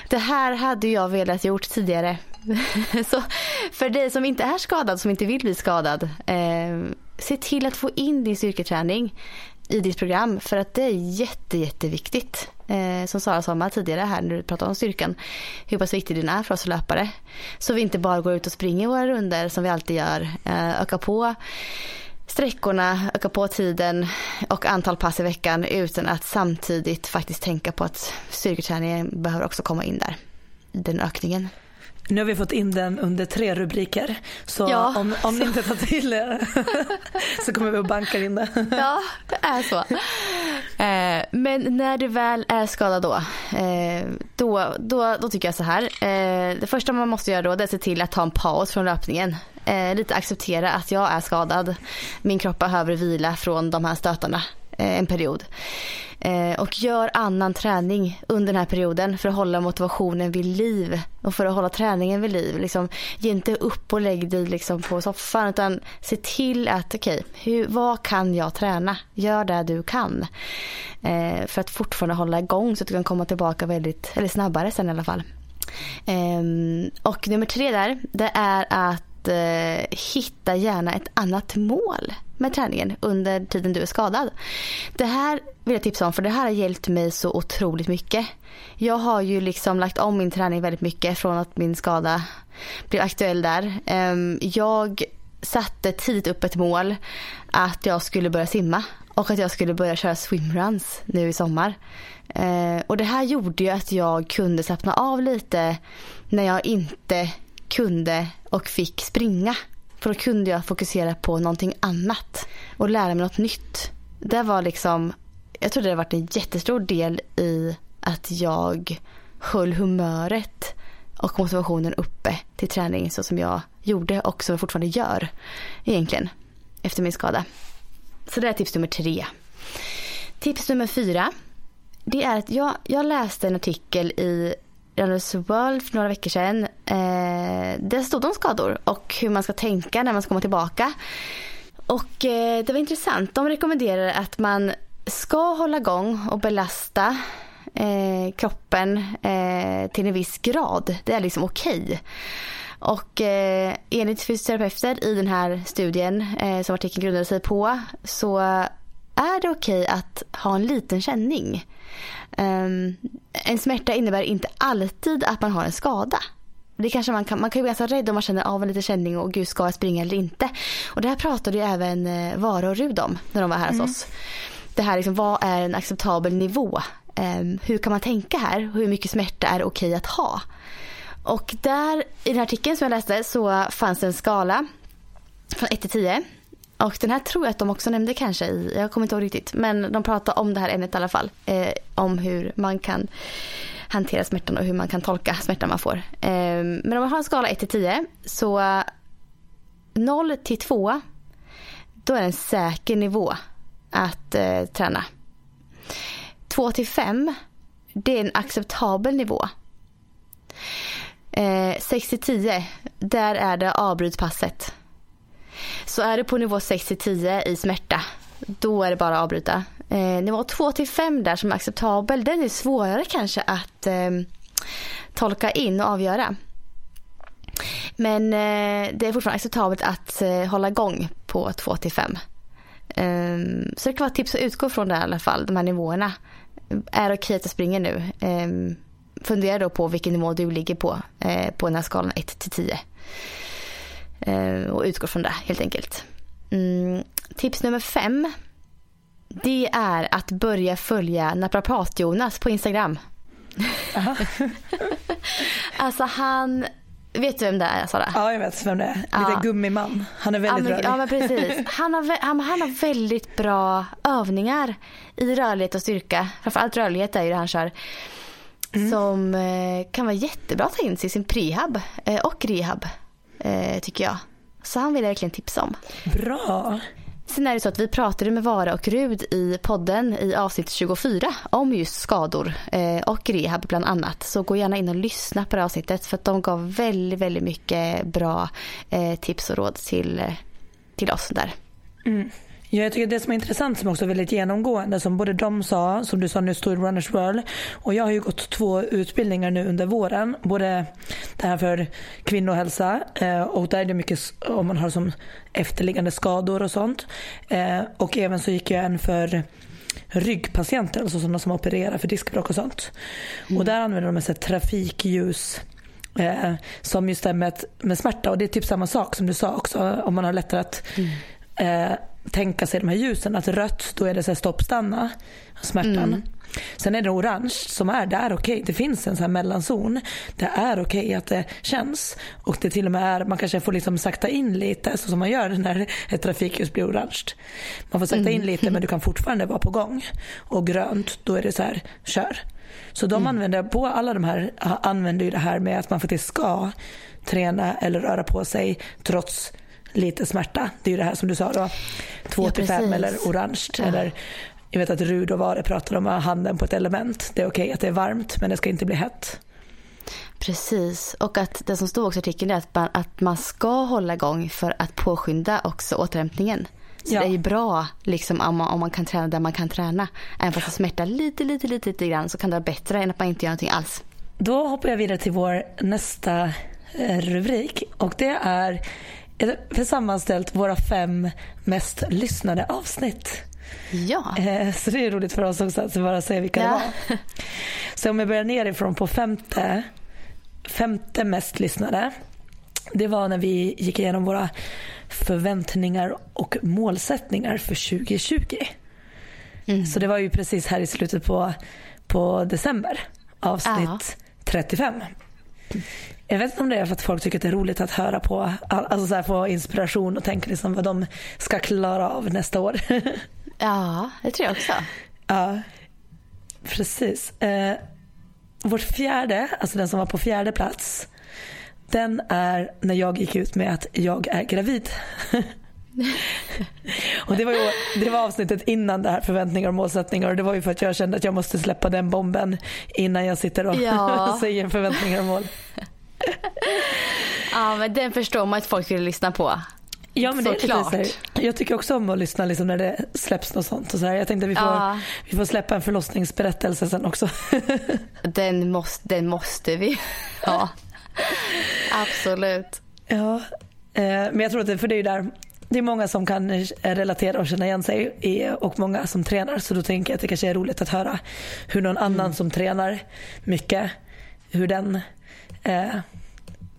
Det här hade jag velat gjort tidigare. [LAUGHS] Så för dig som inte är skadad, som inte vill bli skadad. Eh, se till att få in din styrketräning i ditt program för att det är jätte, jätteviktigt. Eh, som Sara sa tidigare här när du pratade om styrkan. Hur pass viktig den är för oss löpare. Så vi inte bara går ut och springer våra runder som vi alltid gör. Eh, öka på sträckorna, öka på tiden och antal pass i veckan utan att samtidigt faktiskt tänka på att styrketräningen behöver också komma in där. I den ökningen. Nu har vi fått in den under tre rubriker. Så ja, om, om ni inte tar till er [LAUGHS] så kommer vi att banka in det. Ja, det är så. Eh, men när du väl är skadad då, eh, då, då, då tycker jag så här. Eh, det första man måste göra då är att se till att ta en paus från löpningen. Eh, lite acceptera att jag är skadad. Min kropp behöver vila från de här stötarna Eh, en period. Eh, och gör annan träning under den här perioden för att hålla motivationen vid liv och för att hålla träningen vid liv. Liksom, ge inte upp och lägg dig liksom på soffan utan se till att okej, okay, vad kan jag träna? Gör det du kan. Eh, för att fortfarande hålla igång så att du kan komma tillbaka väldigt, eller snabbare sen i alla fall. Eh, och nummer tre där, det är att eh, hitta gärna ett annat mål med träningen under tiden du är skadad. Det här vill jag tipsa om för det här har hjälpt mig så otroligt mycket. Jag har ju liksom lagt om min träning väldigt mycket från att min skada blev aktuell där. Ehm, jag satte tidigt upp ett mål att jag skulle börja simma och att jag skulle börja köra swimruns nu i sommar. Ehm, och det här gjorde ju att jag kunde slappna av lite när jag inte kunde och fick springa. För då kunde jag fokusera på någonting annat och lära mig något nytt. Det var liksom, jag tror det har varit en jättestor del i att jag höll humöret och motivationen uppe till träning så som jag gjorde och som jag fortfarande gör egentligen efter min skada. Så det är tips nummer tre. Tips nummer fyra. Det är att jag, jag läste en artikel i Runners World för några veckor sedan. Eh, där stod om skador och hur man ska tänka när man ska komma tillbaka. Och eh, det var intressant. De rekommenderar att man ska hålla igång och belasta eh, kroppen eh, till en viss grad. Det är liksom okej. Okay. Och eh, enligt fysioterapeuter i den här studien eh, som artikeln grundade sig på så är det okej okay att ha en liten känning. Um, en smärta innebär inte alltid att man har en skada. Det kanske man, kan, man kan ju bli ganska rädd om man känner av en liten känning och gud ska jag springa eller inte. Och det här pratade ju även eh, Vara och Rud om när de var här hos mm. oss. Det här liksom, vad är en acceptabel nivå? Um, hur kan man tänka här? Hur mycket smärta är okej att ha? Och där i den här artikeln som jag läste så fanns det en skala från 1 till 10. Och den här tror jag att de också nämnde kanske i, jag kommer inte ihåg riktigt, men de pratade om det här ämnet i alla fall. Eh, om hur man kan hantera smärtan och hur man kan tolka smärtan man får. Eh, men om man har en skala 1 till 10 så 0 till 2 då är det en säker nivå att eh, träna. 2 till 5 det är en acceptabel nivå. Eh, 6 till 10 där är det avbryt passet. Så är du på nivå 6 till 10 i smärta, då är det bara att avbryta. Eh, nivå 2 till 5 där som är acceptabel, den är svårare kanske att eh, tolka in och avgöra. Men eh, det är fortfarande acceptabelt att eh, hålla igång på 2 till 5. Ehm, så det kan vara ett tips att utgå från det i alla fall, de här nivåerna. Är det okej att jag springer nu? Ehm, fundera då på vilken nivå du ligger på, eh, på den här skalan 1 till 10. Eh, och utgår från det helt enkelt. Mm, tips nummer fem. Det är att börja följa Naprapat-Jonas på Instagram. [LAUGHS] alltså han, vet du vem det är Sara? Ja jag vet vem det är. Lite ja. gummiman. Han är väldigt ja, men, rörlig. Ja men precis. [LAUGHS] Han har, han, han har väldigt bra övningar i rörlighet och styrka. Framförallt rörlighet är ju det han kör. Mm. Som eh, kan vara jättebra att ta in sig i sin prehab eh, och rehab eh, tycker jag. Så han vill jag verkligen tipsa om. Bra. Sen är det så att vi pratade med Vara och Rud i podden i avsnitt 24 om just skador eh, och rehab bland annat. Så gå gärna in och lyssna på det avsnittet för att de gav väldigt, väldigt mycket bra eh, tips och råd till, eh, till oss där. Mm. Ja, jag tycker det som är intressant som också är väldigt genomgående som både de sa, som du sa nu står Runners World och jag har ju gått två utbildningar nu under våren. Både det här för kvinnohälsa eh, och där är det mycket om man har som efterliggande skador och sånt. Eh, och även så gick jag en för ryggpatienter, alltså sådana som opererar för diskbråck och sånt. Mm. Och där använder de ett trafikljus eh, som just det med, med smärta och det är typ samma sak som du sa också om man har lättare att mm. eh, tänka sig de här ljusen. Att rött då är det så här stopp stanna smärtan. Mm. Sen är det orange som är, det är okej. Okay. Det finns en sån här mellanzon. Det är okej okay att det känns. Och det till och med är, man kanske får liksom sakta in lite så som man gör när ett trafikljus blir orange. Man får sakta in mm. lite men du [LAUGHS] kan fortfarande vara på gång. Och grönt, då är det så här, kör. Så de mm. använder, på alla de här använder ju det här med att man faktiskt ska träna eller röra på sig trots lite smärta. Det är ju det här som du sa då. 2 ja, till 5 eller orange. Ja. Eller, jag vet att Rud och Vare pratar om handen på ett element. Det är okej okay att det är varmt men det ska inte bli hett. Precis, och att det som stod också i artikeln är att man, att man ska hålla igång för att påskynda också återhämtningen. Så ja. det är ju bra liksom, om, man, om man kan träna där man kan träna. Även fast det smärtar lite, lite, lite, lite grann så kan det vara bättre än att man inte gör någonting alls. Då hoppar jag vidare till vår nästa eh, rubrik och det är vi sammanställt våra fem mest lyssnade avsnitt. Ja. Eh, så det är roligt för oss också att bara säga vilka ja. det var. Så om jag börjar nerifrån på femte, femte mest lyssnade. Det var när vi gick igenom våra förväntningar och målsättningar för 2020. Mm. Så det var ju precis här i slutet på, på december, avsnitt ja. 35. Jag vet inte om det är för att folk tycker att det är roligt att höra på, alltså så här, få inspiration och tänka liksom vad de ska klara av nästa år. [LAUGHS] ja, det tror jag också. Ja, precis. Eh, vårt fjärde, alltså den som var på fjärde plats, den är när jag gick ut med att jag är gravid. [LAUGHS] och det var, ju, det var avsnittet innan det här förväntningar och målsättningar och det var ju för att jag kände att jag måste släppa den bomben innan jag sitter och ja. [LAUGHS] säger förväntningar och mål. [LAUGHS] ja men den förstår man att folk vill lyssna på. Ja men det är. Lite jag tycker också om att lyssna liksom när det släpps något sånt. Och så här. Jag tänkte att vi får, ja. vi får släppa en förlossningsberättelse sen också. [LAUGHS] den, måste, den måste vi. [LAUGHS] ja. Absolut. Ja, eh, men jag tror att det, för det är där det är många som kan relatera och känna igen sig i, och många som tränar. Så då tänker jag att det kanske är roligt att höra hur någon annan mm. som tränar mycket, hur den eh,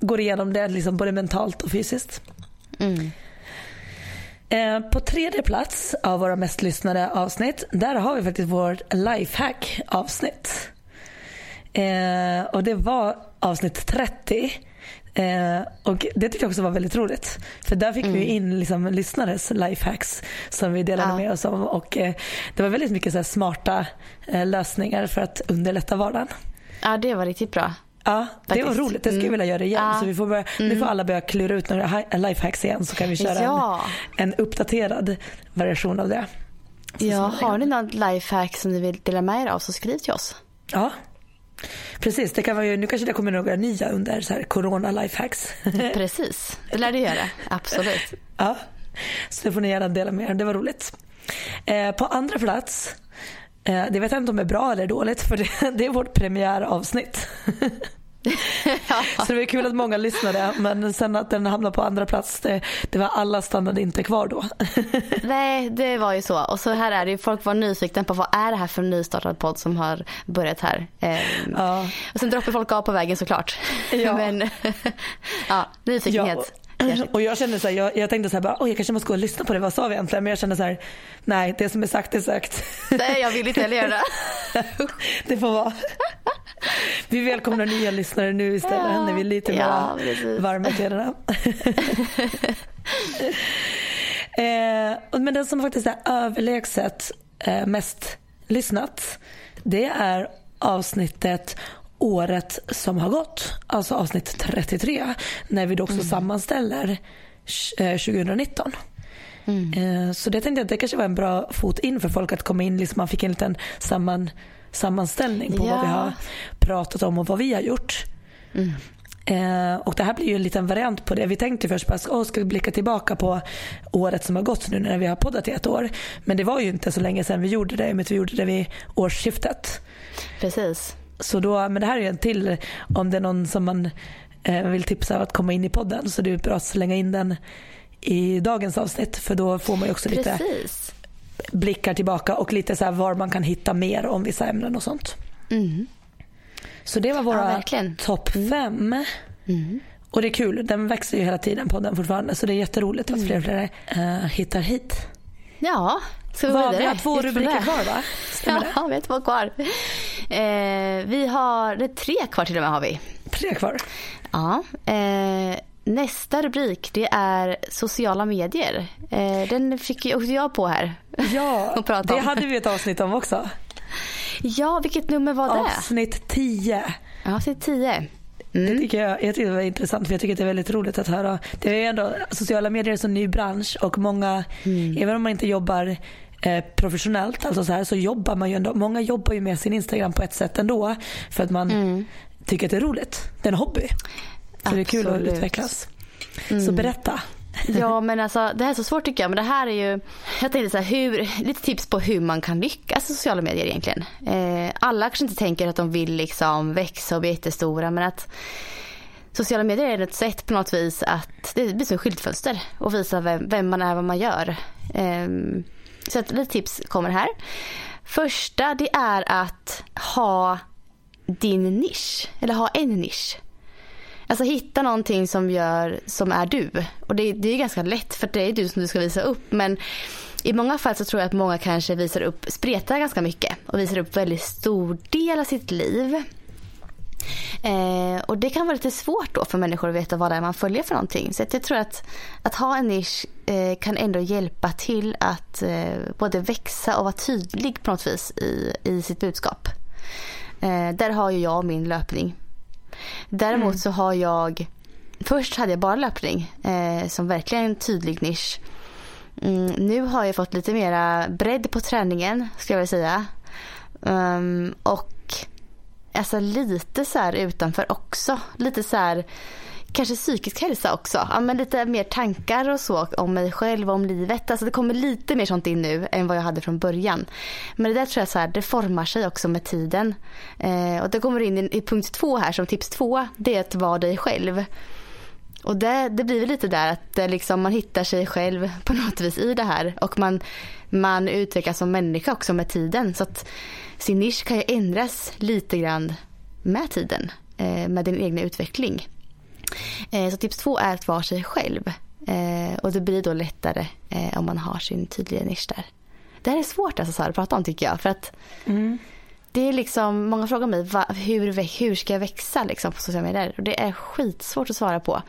går igenom det liksom både mentalt och fysiskt. Mm. Eh, på tredje plats av våra mest lyssnade avsnitt, där har vi faktiskt vårt lifehack avsnitt. Eh, och det var avsnitt 30 Eh, och Det tyckte jag också var väldigt roligt. För där fick mm. vi in liksom, lyssnares lifehacks som vi delade ja. med oss om. Och, eh, det var väldigt mycket så smarta eh, lösningar för att underlätta vardagen. Ja det var riktigt bra. Ja, det var roligt. Det skulle jag mm. vilja göra igen. Ja. Så vi får börja, mm. Nu får alla börja klura ut några lifehacks igen så kan vi köra ja. en, en uppdaterad version av det. Så ja, har ni något lifehack som ni vill dela med er av så skriv till oss. Ja, Precis, det kan vara ju, nu kanske det kommer några nya under så här corona lifehacks. [LAUGHS] Precis, det lär det göra. Absolut. Ja, så det får ni gärna dela med er. Det var roligt. Eh, på andra plats, det vet jag inte om det är bra eller dåligt för det, [LAUGHS] är vårt premiäravsnitt. [LAUGHS] Så det var kul att många lyssnade men sen att den hamnade på andra plats det, det var alla stannade inte kvar då. [LAUGHS] Nej det var ju så och så här är det folk var nyfikna på vad är det här för nystartad podd som har börjat här. Ehm, ja. Och sen droppar folk av på vägen såklart. Ja. men ja, nyfikenhet. Ja. Och jag kände så här, jag, jag, tänkte så här, bara, jag kanske måste gå och lyssna på det, vad sa vi egentligen? Men jag kände så här, nej det som är sagt är sagt. Nej jag vill inte heller göra det. [LAUGHS] det får vara. Vi välkomnar nya lyssnare nu istället ja, när vi är lite ja, varma i kläderna. [LAUGHS] eh, men den som faktiskt är överlägset eh, mest lyssnat det är avsnittet året som har gått, alltså avsnitt 33, när vi då också mm. sammanställer 2019. Eh, mm. Eh, så det tänkte jag att det kanske var en bra fot in för folk att komma in, liksom man fick en liten samman, sammanställning på ja. vad vi har pratat om och vad vi har gjort. Mm. Eh, och det här blir ju en liten variant på det. Vi tänkte först att oh, ska vi blicka tillbaka på året som har gått nu när vi har poddat i ett år. Men det var ju inte så länge sedan vi gjorde det, men vi gjorde det vid årsskiftet. Precis. Så då, men det här är en till om det är någon som man eh, vill tipsa att komma in i podden så det är bra att slänga in den i dagens avsnitt för då får man ju också lite Precis. blickar tillbaka och lite så var man kan hitta mer om vissa ämnen och sånt. Mm. Så det var våra ja, topp mm. fem. Mm. Och det är kul, den växer ju hela tiden podden fortfarande så det är jätteroligt att fler och fler uh, hittar hit. Ja, Ska vi, vi har två rubriker kvar va? Stämmer [LAUGHS] ja, vi har två kvar. Eh, vi har, tre kvar till och med har vi. Tre kvar? Ja. Eh, nästa rubrik det är sociala medier. Eh, den fick ju också jag på här. [LAUGHS] Ja, [LAUGHS] det hade vi ett avsnitt om också. Ja, vilket nummer var det? Avsnitt 10. Avsnitt 10. Mm. Det tycker jag, jag tycker det var intressant för jag tycker att det är väldigt roligt att höra. Det är ändå sociala medier är en ny bransch och många, mm. även om man inte jobbar eh, professionellt, alltså så, här, så jobbar man ju ändå. Många jobbar ju med sin Instagram på ett sätt ändå för att man mm. tycker att det är roligt. Det är en hobby. Så Absolut. det är kul att utvecklas. Mm. Så berätta. [LAUGHS] Ja men alltså det här är så svårt tycker jag. Men det här är ju, jag tänkte så här, hur, lite tips på hur man kan lyckas i sociala medier egentligen. Eh, alla kanske inte tänker att de vill liksom växa och bli jättestora men att sociala medier är ett sätt på något vis att det blir som ett skyltfönster och visa vem, vem man är, vad man gör. Eh, så att lite tips kommer här. Första det är att ha din nisch, eller ha en nisch. Alltså hitta någonting som gör, som är du. Och det, det är ganska lätt för det är du som du ska visa upp. Men i många fall så tror jag att många kanske visar upp, spretar ganska mycket och visar upp väldigt stor del av sitt liv. Eh, och det kan vara lite svårt då för människor att veta vad det är man följer för någonting. Så jag tror att, att ha en nisch eh, kan ändå hjälpa till att eh, både växa och vara tydlig på något vis i, i sitt budskap. Eh, där har ju jag min löpning. Däremot mm. så har jag, först hade jag bara löpning eh, som verkligen en tydlig nisch. Mm, nu har jag fått lite mera bredd på träningen ska jag vilja säga. Um, och alltså lite så här utanför också. Lite så här kanske psykisk hälsa också. Ja, men lite mer tankar och så om mig själv och om livet. Alltså det kommer lite mer sånt in nu än vad jag hade från början. Men det där tror jag så här, det formar sig också med tiden. Eh, och det kommer in i, i punkt två här som tips två. Det är att vara dig själv. Och det, det blir väl lite där att liksom, man hittar sig själv [LAUGHS] på något vis i det här. Och man, man utvecklas som människa också med tiden. Så att sin nisch kan ju ändras lite grann med tiden. Eh, med din egna utveckling. Eh, så tips två är att vara sig själv. Eh, och det blir då lättare om man har sin tydliga nisch där. Det här är svårt alltså, att prata om tycker jag. För att mm. det är liksom, många frågar mig va, hur, hur ska jag växa liksom, på sociala medier. Och det är skitsvårt att svara på.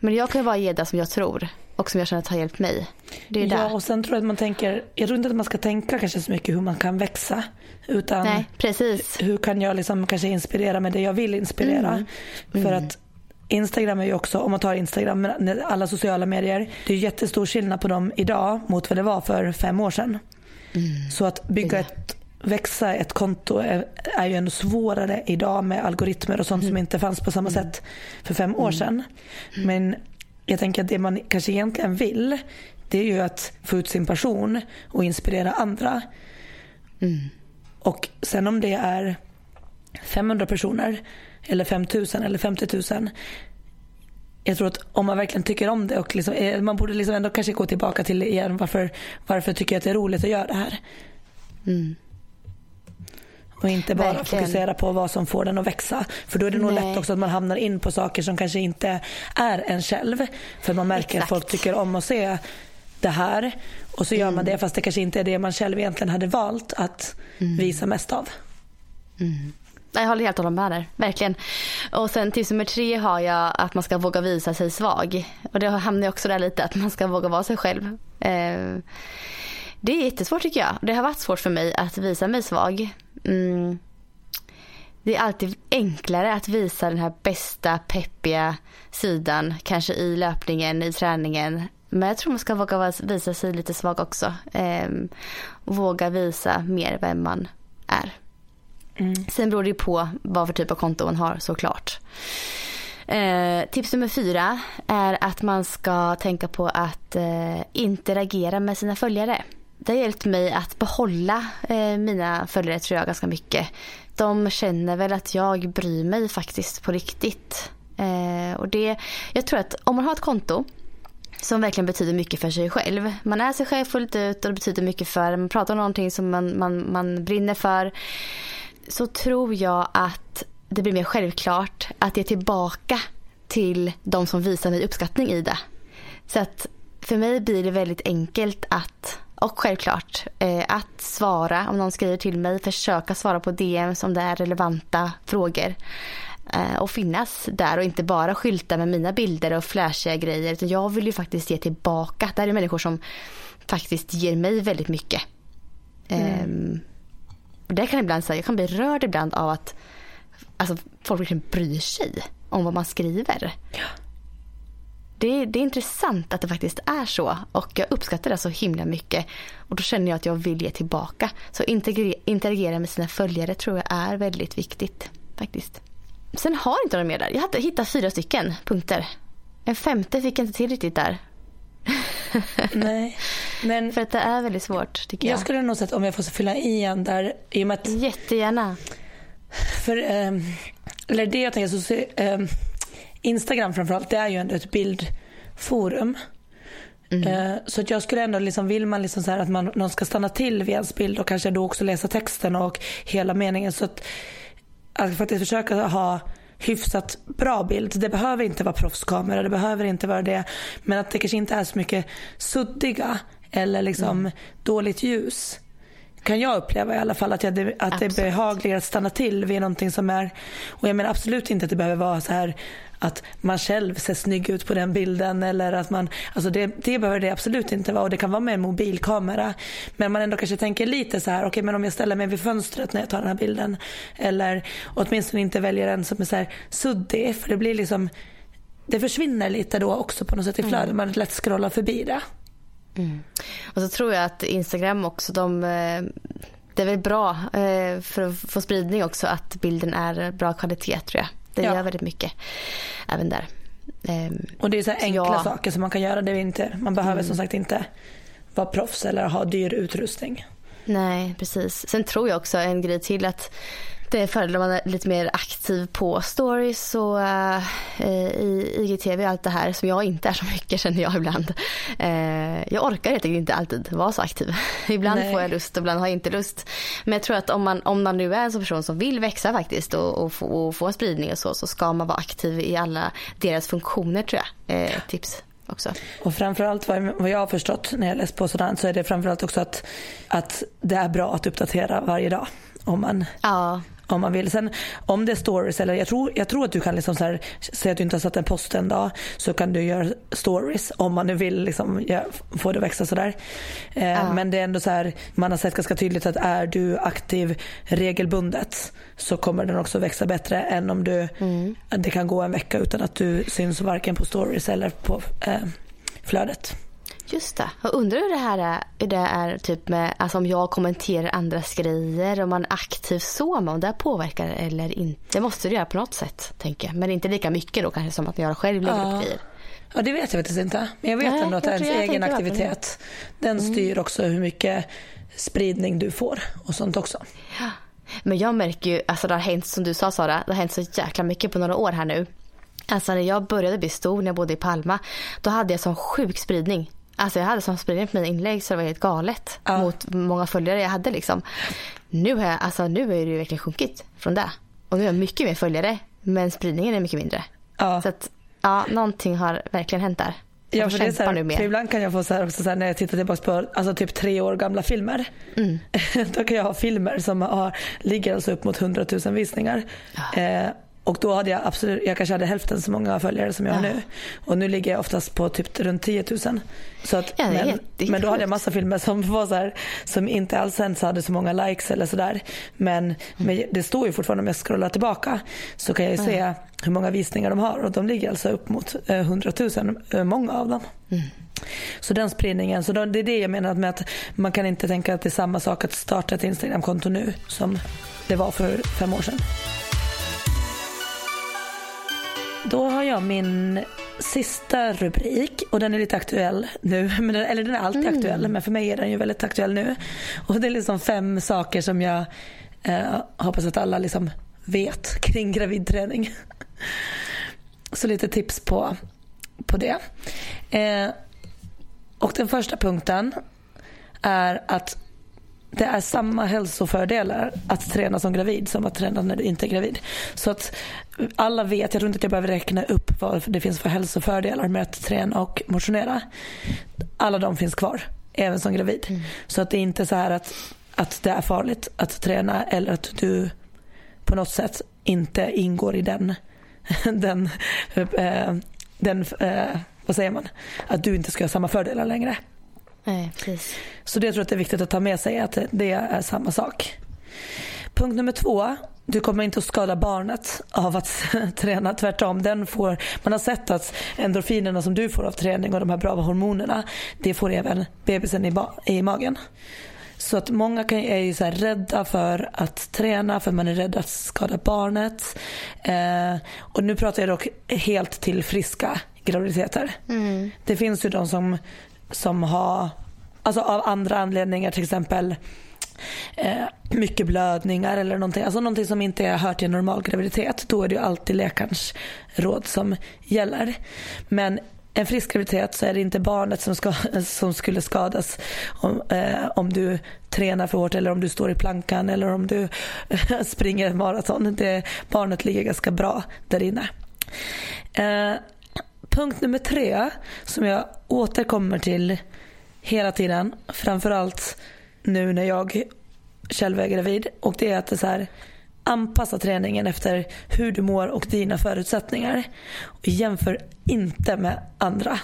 Men jag kan bara ge det som jag tror och som jag känner att har hjälpt mig. Det är ja, där. och sen tror jag att man tänker, jag tror inte att man ska tänka kanske så mycket hur man kan växa. Utan Nej, precis. hur kan jag liksom kanske inspirera med det jag vill inspirera. Mm. För mm. att Instagram är ju också, om man tar Instagram, alla sociala medier. Det är jättestor skillnad på dem idag mot vad det var för fem år sedan. Mm. Så att bygga ett, växa ett konto är, är ju ännu svårare idag med algoritmer och sånt mm. som inte fanns på samma mm. sätt för fem år sedan. Mm. Men jag tänker att det man kanske egentligen vill det är ju att få ut sin passion och inspirera andra. Mm. Och sen om det är 500 personer eller 5000 eller 50 000. Jag tror att om man verkligen tycker om det och liksom, eh, man borde liksom ändå kanske gå tillbaka till igen varför, varför tycker jag att det är roligt att göra det här. Mm. Och inte bara Verkligen. fokusera på vad som får den att växa. För då är det nog Nej. lätt också att man hamnar in på saker som kanske inte är en själv. För man märker Exakt. att folk tycker om att se det här. Och så gör mm. man det fast det kanske inte är det man själv egentligen hade valt att mm. visa mest av. Mm. Jag håller helt och hållet med där, verkligen. Och sen tips nummer tre har jag att man ska våga visa sig svag. Och det hamnar också där lite, att man ska våga vara sig själv. Eh, det är jättesvårt tycker jag. Det har varit svårt för mig att visa mig svag. Mm. Det är alltid enklare att visa den här bästa peppiga sidan, kanske i löpningen, i träningen. Men jag tror man ska våga visa sig lite svag också. Eh, våga visa mer vem man är. Mm. Sen beror det på vad för typ av konto man har såklart. Eh, tips nummer fyra är att man ska tänka på att eh, interagera med sina följare. Det har hjälpt mig att behålla eh, mina följare tror jag ganska mycket. De känner väl att jag bryr mig faktiskt på riktigt. Eh, och det, jag tror att om man har ett konto som verkligen betyder mycket för sig själv. Man är sig själv fullt ut och det betyder mycket för Man pratar om någonting som man, man, man brinner för så tror jag att det blir mer självklart att ge tillbaka till de som visar mig uppskattning i det. Så att för mig blir det väldigt enkelt att, och självklart, eh, att svara om någon skriver till mig, försöka svara på DM om det är relevanta frågor eh, och finnas där och inte bara skylta med mina bilder och flashiga grejer. Utan jag vill ju faktiskt ge tillbaka. Det här är människor som faktiskt ger mig väldigt mycket. Mm. Eh, och det kan ibland säga, jag kan bli rörd ibland av att alltså, folk verkligen bryr sig om vad man skriver. Ja. Det, det, är intressant att det faktiskt är så och jag uppskattar det så himla mycket. Och då känner jag att jag vill ge tillbaka. Så interagera, med sina följare tror jag är väldigt viktigt faktiskt. Sen har inte några mer där. Jag hade hittat fyra stycken punkter. En femte fick jag inte till riktigt där. Nej. Men För att det är väldigt svårt tycker jag. Jag skulle nog säga om jag får fylla i en där. I och med att, Jättegärna. För, eh, eller det jag tänker så, eh, Instagram framförallt det är ju ändå ett bildforum. Mm. Eh, så att jag skulle ändå, liksom, vill man liksom så att man, någon ska stanna till vid ens bild och kanske då också läsa texten och hela meningen. Så att, att faktiskt försöka ha hyfsat bra bild. Det behöver inte vara proffskamera, det behöver inte vara det. Men att det kanske inte är så mycket suddiga eller liksom mm. dåligt ljus. Kan jag uppleva i alla fall att, jag, att det är behagligare att stanna till vid någonting som är, och jag menar absolut inte att det behöver vara så här att man själv ser snygg ut på den bilden eller att man, alltså det, det behöver det absolut inte vara och det kan vara med en mobilkamera. Men man ändå kanske tänker lite så här, okej okay, men om jag ställer mig vid fönstret när jag tar den här bilden eller åtminstone inte väljer en som är så här suddig för det blir liksom, det försvinner lite då också på något sätt i flödet, mm. man lätt scrollar förbi det. Mm. Och så tror jag att Instagram också, de eh, det är väl bra eh, för att få spridning också att bilden är bra kvalitet tror jag. Det ja. gör väldigt mycket även där. Um, och det är så enkla ja. saker som man kan göra. Det är inte, man behöver mm. som sagt inte vara proffs eller ha dyr utrustning. Nej, precis. Sen tror jag också en grej till att det är fördel om man är lite mer aktiv på stories och i IGTV och allt det här som jag inte är så mycket känner jag ibland. Uh, jag orkar helt enkelt inte alltid vara så aktiv. [LAUGHS] ibland Nej. får jag lust och ibland har jag inte lust. Men jag tror att om man, om man nu är en sån person som vill växa faktiskt och, och, få, och få en spridning och så, så ska man vara aktiv i alla deras funktioner tror jag. Uh, tips också. Och framförallt vad, vad jag har förstått när jag läst på sådant så är det framförallt också att, att det är bra att uppdatera varje dag. Om man ja om man vill. Sen om det är stories eller jag tror, jag tror att du kan liksom så här, säga att du inte har satt en post en dag så kan du göra stories om man nu vill liksom, ja, få det att växa sådär. Eh, ja. Men det är ändå så här, man har sett ganska tydligt att är du aktiv regelbundet så kommer den också växa bättre än om du, mm. det kan gå en vecka utan att du syns varken på stories eller på eh, flödet. Just det. Jag undrar hur det här är, hur det är typ med, alltså om jag kommenterar andras grejer, om man är aktiv så, om det påverkar eller inte. Det måste det göra på något sätt, tänker jag. Men inte lika mycket då kanske som att jag själv lägger ja. upp grejer. Ja, det vet jag faktiskt inte. Men jag vet Nej, ändå att ens egen aktivitet, den mm. styr också hur mycket spridning du får och sånt också. Ja. Men jag märker ju, alltså det har hänt som du sa Sara, det har hänt så jäkla mycket på några år här nu. Alltså när jag började bli stor när jag bodde i Palma, då hade jag sån sjuk spridning. Alltså jag hade sån spridning på mina inlägg så det var helt galet ja. mot många följare jag hade liksom. Nu har jag, alltså nu är det ju verkligen sjunkit från det. Och nu har jag mycket mer följare men spridningen är mycket mindre. Ja. Så att ja, någonting har verkligen hänt där. Ja, för det är så här, för ibland kan jag få så här också så här, när jag tittar tillbaka på alltså typ tre år gamla filmer. Mm. [LAUGHS] Då kan jag ha filmer som har, ligger alltså upp mot 100 000 visningar. Ja. Eh, och då hade jag absolut, jag kanske hade hälften så många följare som jag har nu. Och nu ligger jag oftast på typ runt 10 000. Så att, ja, men, men då hade jag massa filmer som var så här, som inte alls ens hade så många likes eller sådär. Men, mm. men det står ju fortfarande om jag scrollar tillbaka så kan jag ju se hur många visningar de har och de ligger alltså upp mot 100 000, eh, många av dem. Mm. Så den spridningen, så det är det jag menar med att man kan inte tänka att det är samma sak att starta ett Instagramkonto nu som det var för fem år sedan. Då har jag min sista rubrik och den är lite aktuell nu. [LAUGHS] Men den, eller den är alltid mm. aktuell men för mig är den ju väldigt aktuell nu. Och det är liksom fem saker som jag eh, hoppas att alla liksom vet kring gravidträning. [LAUGHS] Så lite tips på, på det. Eh, och den första punkten är att det är samma hälsofördelar att träna som gravid som att träna när du inte är gravid. Så att alla vet, jag tror inte att jag behöver räkna upp vad det finns för hälsofördelar med att träna och motionera. Alla de finns kvar, även som gravid. Mm. Så att det är inte så här att, att det är farligt att träna eller att du på något sätt inte ingår i den, [LAUGHS] den, äh, den äh, vad säger man, att du inte ska ha samma fördelar längre. Nej, precis. Så det tror jag att det är viktigt att ta med sig att det är samma sak. Punkt nummer två. Du kommer inte att skada barnet av att [LAUGHS] träna. Tvärtom. Den får, man har sett att endorfinerna som du får av träning och de här bra hormonerna det får även bebisen i, i magen. Så att många kan, är ju så rädda för att träna för man är rädd att skada barnet. Eh, och nu pratar jag dock helt till friska graviditeter. Mm. Det finns ju de som som har, alltså av andra anledningar till exempel eh, mycket blödningar eller någonting, alltså någonting som inte är hört i till normal graviditet. Då är det ju alltid läkarens råd som gäller. Men en frisk graviditet så är det inte barnet som, ska, som skulle skadas om, eh, om du tränar för hårt eller om du står i plankan eller om du [LAUGHS] springer maraton. Det, barnet ligger ganska bra där inne. Eh, punkt nummer tre som jag återkommer till hela tiden. Framförallt nu när jag själv är gravid. Och det är att det så här, anpassa träningen efter hur du mår och dina förutsättningar. Och jämför inte med andra.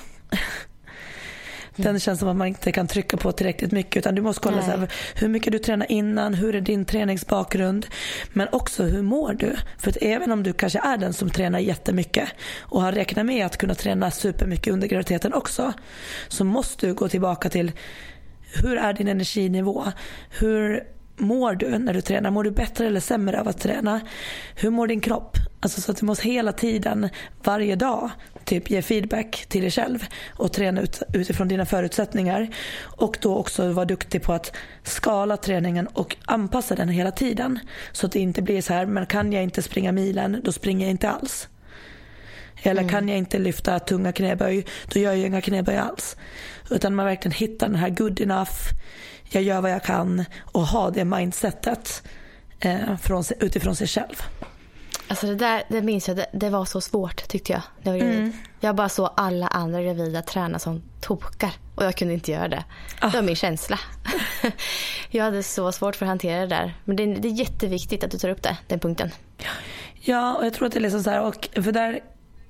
Den känns som att man inte kan trycka på tillräckligt mycket utan du måste kolla så här, hur mycket du tränar innan, hur är din träningsbakgrund men också hur mår du? För att även om du kanske är den som tränar jättemycket och har räknat med att kunna träna supermycket under graviditeten också så måste du gå tillbaka till hur är din energinivå? Hur mår du när du tränar? Mår du bättre eller sämre av att träna? Hur mår din kropp? Alltså så att du måste hela tiden, varje dag, typ ge feedback till dig själv och träna ut, utifrån dina förutsättningar. Och då också vara duktig på att skala träningen och anpassa den hela tiden. Så att det inte blir så här, men kan jag inte springa milen, då springer jag inte alls. Eller mm. kan jag inte lyfta tunga knäböj, då gör jag inga knäböj alls. Utan man verkligen hittar den här good enough, jag gör vad jag kan och ha det mindsetet eh, från, utifrån sig själv. Alltså det där det minns jag, det, det var så svårt tyckte jag. Det var mm. Jag bara såg alla andra gravida träna som tokar och jag kunde inte göra det. Ah. Det var min känsla. [LAUGHS] jag hade så svårt för att hantera det där. Men det, det är jätteviktigt att du tar upp det, den punkten. Ja, och jag tror att det är liksom så här, och för där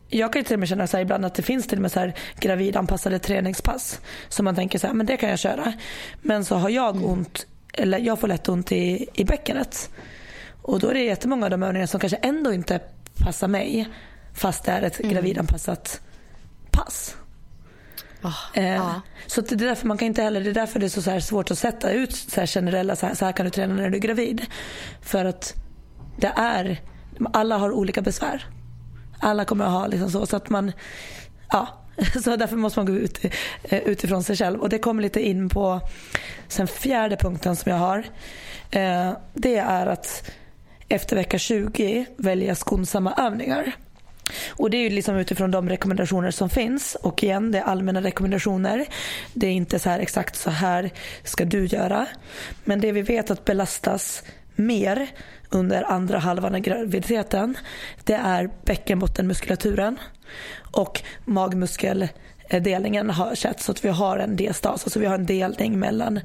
jag kan till och med känna så ibland att det finns till och med så här gravidanpassade träningspass. Som man tänker så här, men det kan jag köra. Men så har jag mm. ont, eller jag får lätt ont i, i bäckenet. Och då är det jättemånga av de övningarna som kanske ändå inte passar mig. Fast det är ett mm. gravidanpassat pass. Oh, eh, ah. Så det är därför man kan inte heller, det är därför det är så, så svårt att sätta ut så här generella, så här, så här kan du träna när du är gravid. För att det är, alla har olika besvär. Alla kommer att ha liksom så, så att man, ja. [LAUGHS] Så därför måste man gå ut eh, utifrån sig själv. Och det kommer lite in på sen fjärde punkten som jag har. Eh, det är att efter vecka 20 välja skonsamma övningar. Och Det är liksom utifrån de rekommendationer som finns. Och igen, det är allmänna rekommendationer. Det är inte så här exakt så här ska du göra. Men det vi vet att belastas mer under andra halvan av graviditeten det är bäckenbottenmuskulaturen och magmuskeldelningen har sett så att vi har en diastas, alltså vi har en delning mellan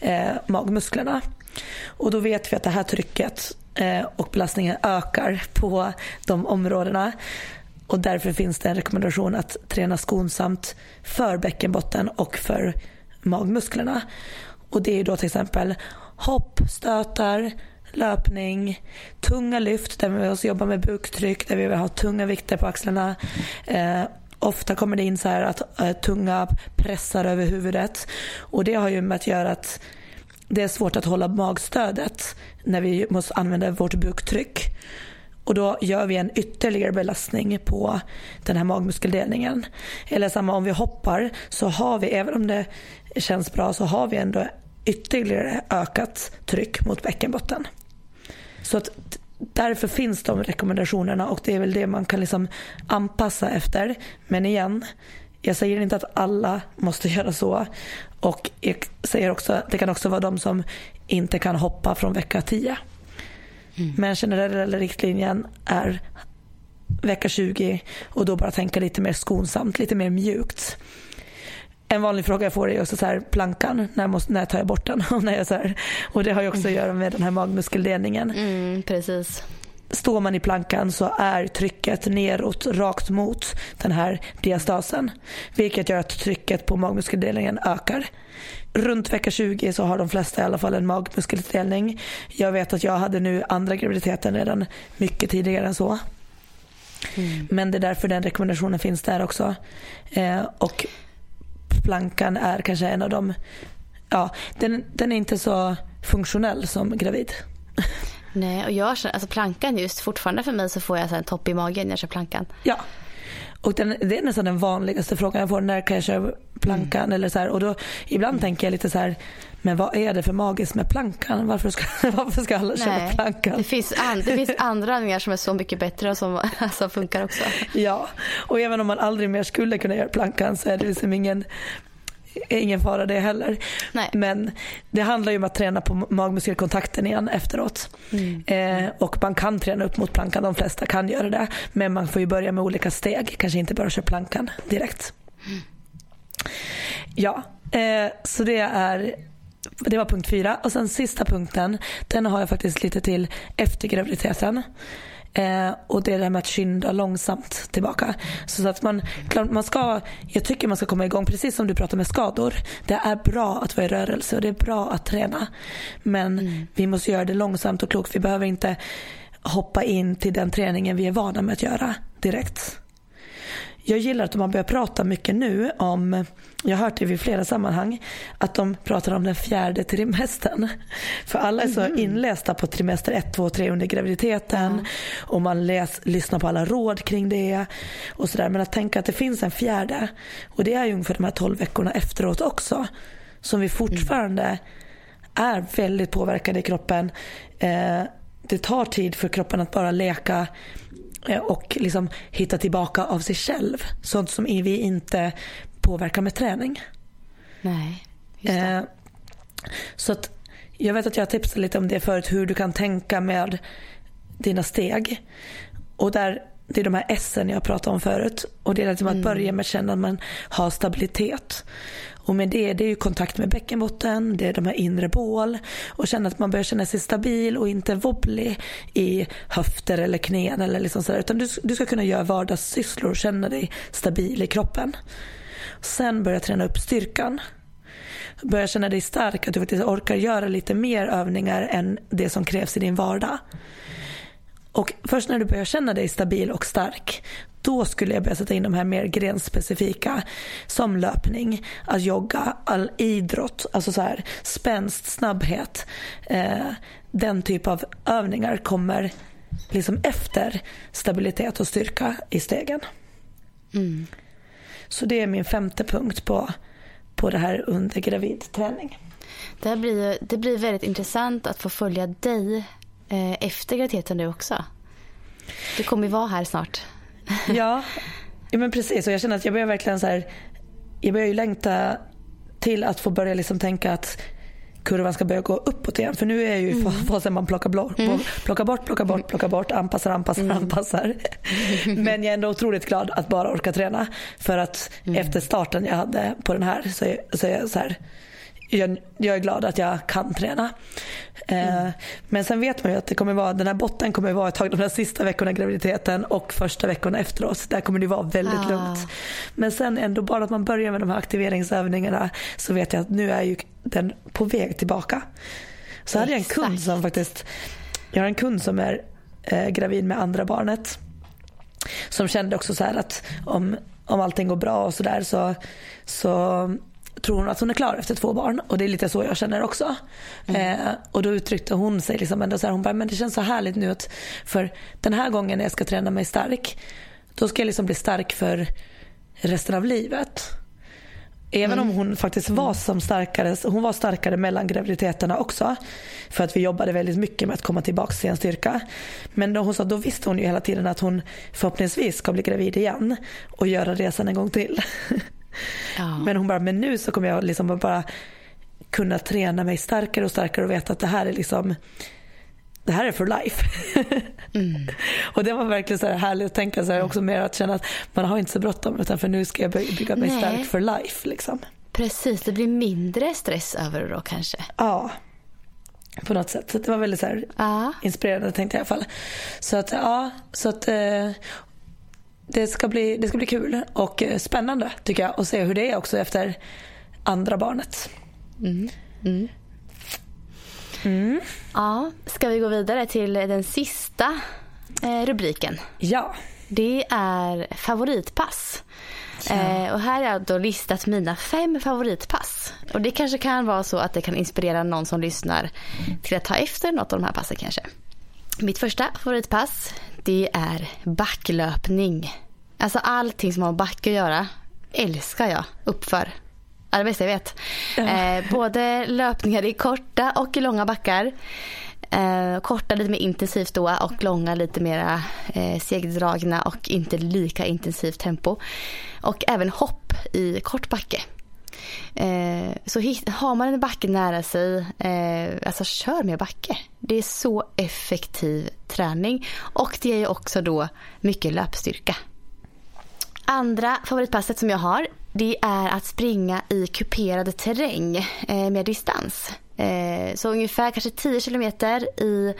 eh, magmusklerna. Och då vet vi att det här trycket Eh, och belastningen ökar på de områdena. Och därför finns det en rekommendation att träna skonsamt för bäckenbotten och för magmusklerna. Och det är då till exempel hopp, stötar, löpning, tunga lyft där vi också jobbar med buktryck, där vi vill ha tunga vikter på axlarna. Eh, ofta kommer det in så här att eh, tunga pressar över huvudet och det har ju med att göra att det är svårt att hålla magstödet när vi måste använda vårt buktryck. Och då gör vi en ytterligare belastning på den här magmuskeldelningen. Eller samma om vi hoppar så har vi, även om det känns bra, så har vi ändå ytterligare ökat tryck mot bäckenbotten. Så att därför finns de rekommendationerna och det är väl det man kan liksom anpassa efter. Men igen, jag säger inte att alla måste [LAUGHS] göra så. Och jag säger också att det kan också vara de som inte kan hoppa från vecka 10. Mm. Men generella riktlinjen är vecka 20 och då bara tänka lite mer skonsamt, lite mer mjukt. En vanlig fråga jag får är också så här, plankan, när, måste, när tar jag bort den? [LAUGHS] och, när jag så här, och det har ju också att göra med den här magmuskeldelningen. Mm, precis. Står man i plankan så är trycket neråt rakt mot den här diastasen. Vilket gör att trycket på magmuskeldelningen ökar. Runt vecka 20 så har de flesta i alla fall en magmuskeldelning. Jag vet att jag hade nu andra graviditeten redan mycket tidigare än så. Mm. Men det är därför den rekommendationen finns där också. Eh, och plankan är kanske en av de, ja den, den är inte så funktionell som gravid. Nej, och jag känner, alltså plankan just, fortfarande för mig så får jag så en topp i magen när jag kör plankan. Ja. Och den, det är nästan den vanligaste frågan jag får. När kan jag köra plankan? Mm. Eller så här, och då, ibland mm. tänker jag lite så här, men vad är det för magiskt med plankan? Varför ska, [LAUGHS] varför ska alla köra plankan? Det finns, an, det finns andra övningar som är så mycket bättre och som [LAUGHS] alltså, funkar också. Ja, och även om man aldrig mer skulle kunna göra plankan så är det liksom ingen ingen fara det heller. Nej. Men det handlar ju om att träna på magmuskelkontakten igen efteråt. Mm. Eh, och man kan träna upp mot plankan, de flesta kan göra det. Men man får ju börja med olika steg, kanske inte bara köra plankan direkt. Mm. Ja, eh, så det är det var punkt fyra. Och sen sista punkten, den har jag faktiskt lite till efter graviditeten. Eh, och det är det här med att skynda långsamt tillbaka. Så att man, man ska, jag tycker man ska komma igång, precis som du pratar med skador. Det är bra att vara i rörelse och det är bra att träna. Men mm. vi måste göra det långsamt och klokt. Vi behöver inte hoppa in till den träningen vi är vana med att göra direkt. Jag gillar att man börjar prata mycket nu om, jag har hört det vid flera sammanhang, att de pratar om den fjärde trimestern. För alla är så mm. inlästa på trimester 1, 2, 3 under graviditeten mm. och man läs, lyssnar på alla råd kring det och sådär. Men att tänka att det finns en fjärde och det är ju ungefär de här 12 veckorna efteråt också som vi fortfarande mm. är väldigt påverkade i kroppen. Eh, det tar tid för kroppen att bara leka och liksom hitta tillbaka av sig själv. Sånt som vi inte påverkar med träning. Nej. Eh, så att jag vet att jag tipsade lite om det förut, hur du kan tänka med dina steg. Och där, det är de här S jag pratade om förut. Och det är liksom att mm. börja med att känna att man har stabilitet. Och med det, det är ju kontakt med bäckenbotten, det är de här inre bål och känna att man börjar känna sig stabil och inte wobbly i höfter eller knän eller liksom sådär. Utan du, du ska kunna göra vardagssysslor och känna dig stabil i kroppen. Sen börja träna upp styrkan. Börja känna dig stark, att du faktiskt orkar göra lite mer övningar än det som krävs i din vardag. Och först när du börjar känna dig stabil och stark, då skulle jag börja sätta in de här mer grenspecifika som löpning, att jogga, all idrott, alltså så här, spänst, snabbhet. Eh, den typ av övningar kommer liksom efter stabilitet och styrka i stegen. Mm. Så det är min femte punkt på, på det här under gravidträning. Det, blir, det blir väldigt intressant att få följa dig eh, efter graviditeten nu också. Du kommer ju vara här snart. Ja, ja men precis. Och jag känner att jag börjar verkligen så här, jag börjar ju längta till att få börja liksom tänka att kurvan ska börja gå uppåt igen. För nu är jag ju i mm. fasen man plockar, blå, mm. plockar bort, plockar bort, plockar bort, anpassar, anpassar, mm. anpassar. [LAUGHS] Men jag är ändå otroligt glad att bara orka träna. För att mm. efter starten jag hade på den här så så är jag så här, jag, jag, är glad att jag kan träna. Mm. men sen vet man ju att det kommer vara, den här botten kommer vara ett tag de här sista veckorna i graviditeten och första veckorna efteråt. Där kommer det vara väldigt ah. lugnt. Men sen ändå bara att man börjar med de här aktiveringsövningarna så vet jag att nu är ju den på väg tillbaka. Så hade jag en kund som faktiskt, jag har en kund som är eh, gravid med andra barnet. Som kände också så att om, om allting går bra och sådär så, så tror hon att hon är klar efter två barn och det är lite så jag känner också. Mm. Eh, och då uttryckte hon sig liksom ändå så här, hon bara, men det känns så härligt nu att för den här gången när jag ska träna mig stark, då ska jag liksom bli stark för resten av livet. Även mm. om hon faktiskt var som starkare, hon var starkare mellan graviditeterna också. För att vi jobbade väldigt mycket med att komma tillbaka till en styrka. Men då, hon sa, då visste hon ju hela tiden att hon förhoppningsvis ska bli gravid igen och göra resan en gång till. [LAUGHS] Ja. Men hon bara, men nu så kommer jag liksom bara kunna träna mig starkare och starkare och veta att det här är liksom det här är for life. [LAUGHS] Mm. och det var verkligen så här härligt att tänka så här också mer att känna att man har inte så bråttom utan för nu ska jag bygga mig Nej. stark for life. Liksom. Precis, det blir mindre stress över det då kanske. Ja, på något sätt. Så det var väldigt så här, ja. inspirerande tänkte jag i alla fall. Så att ja, så att eh, det ska, bli, det ska bli kul och eh, spännande tycker jag att se hur det är också efter andra barnet. Mm. Mm. Mm. Ja, ska vi gå vidare till den sista eh, rubriken? Ja. Det är favoritpass. Ja. Eh, och här har jag då listat mina fem favoritpass. Och det kanske kan vara så att det kan inspirera någon som lyssnar till att ta efter något av de här passen kanske. Mitt första favoritpass det är backlöpning. Alltså allting som har med backe att göra älskar jag uppför. Är det bästa jag vet. Eh, både löpningar i korta och i långa backar. Eh, korta lite mer intensivt då och långa lite mer eh, segdragna och inte lika intensivt tempo. Och även hopp i kort backe. Eh, så har man en backe nära sig, eh, alltså kör med backe. Det är så effektiv träning och det ger också då mycket löpstyrka. Andra favoritpasset som jag har det är att springa i kuperad terräng eh, med distans. Eh, så ungefär kanske 10 kilometer i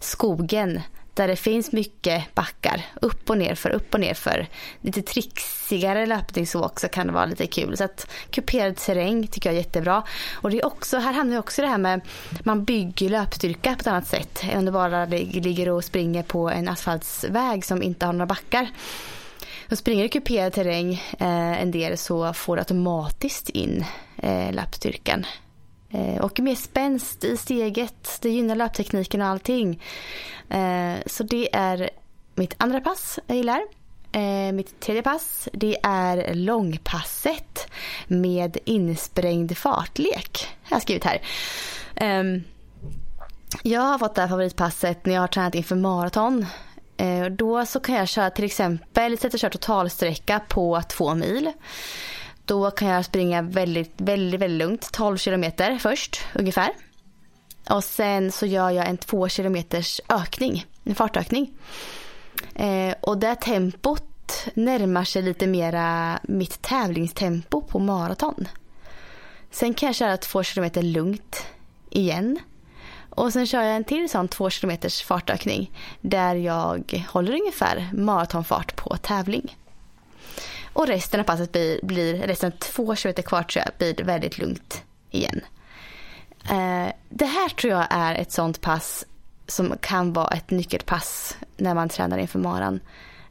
skogen där det finns mycket backar. Upp och ner för, upp och ner för. Lite trixigare löpning så också kan det vara lite kul. Så att kuperad terräng tycker jag är jättebra. Och det är också, här hamnar vi också i det här med man bygger löpstyrka på ett annat sätt än om du bara ligger och springer på en asfaltsväg som inte har några backar. Så springer i kuperad terräng eh, en del så får du automatiskt in eh, löpstyrkan. Eh, och mer spänst i steget, det gynnar löptekniken och allting. Eh, så det är mitt andra pass jag gillar. Eh, mitt tredje pass det är långpasset med insprängd fartlek. Jag har skrivit här. Ehm, jag har fått det här favoritpasset när jag har tränat inför maraton. Då så kan jag köra till exempel, sätta kör totalsträcka på två mil. Då kan jag springa väldigt, väldigt, väldigt lugnt, 12 kilometer först ungefär. Och sen så gör jag en 2 kilometers ökning, en fartökning. Eh, och det tempot närmar sig lite mera mitt tävlingstempo på maraton. Sen kan jag köra 2 kilometer lugnt igen. Och sen kör jag en till sån 2 kilometers fartökning där jag håller ungefär maratonfart på tävling. Och resten av passet blir, blir resten två kilometer kvar tror jag, blir väldigt lugnt igen. Eh, det här tror jag är ett sånt pass som kan vara ett nyckelpass när man tränar inför maran.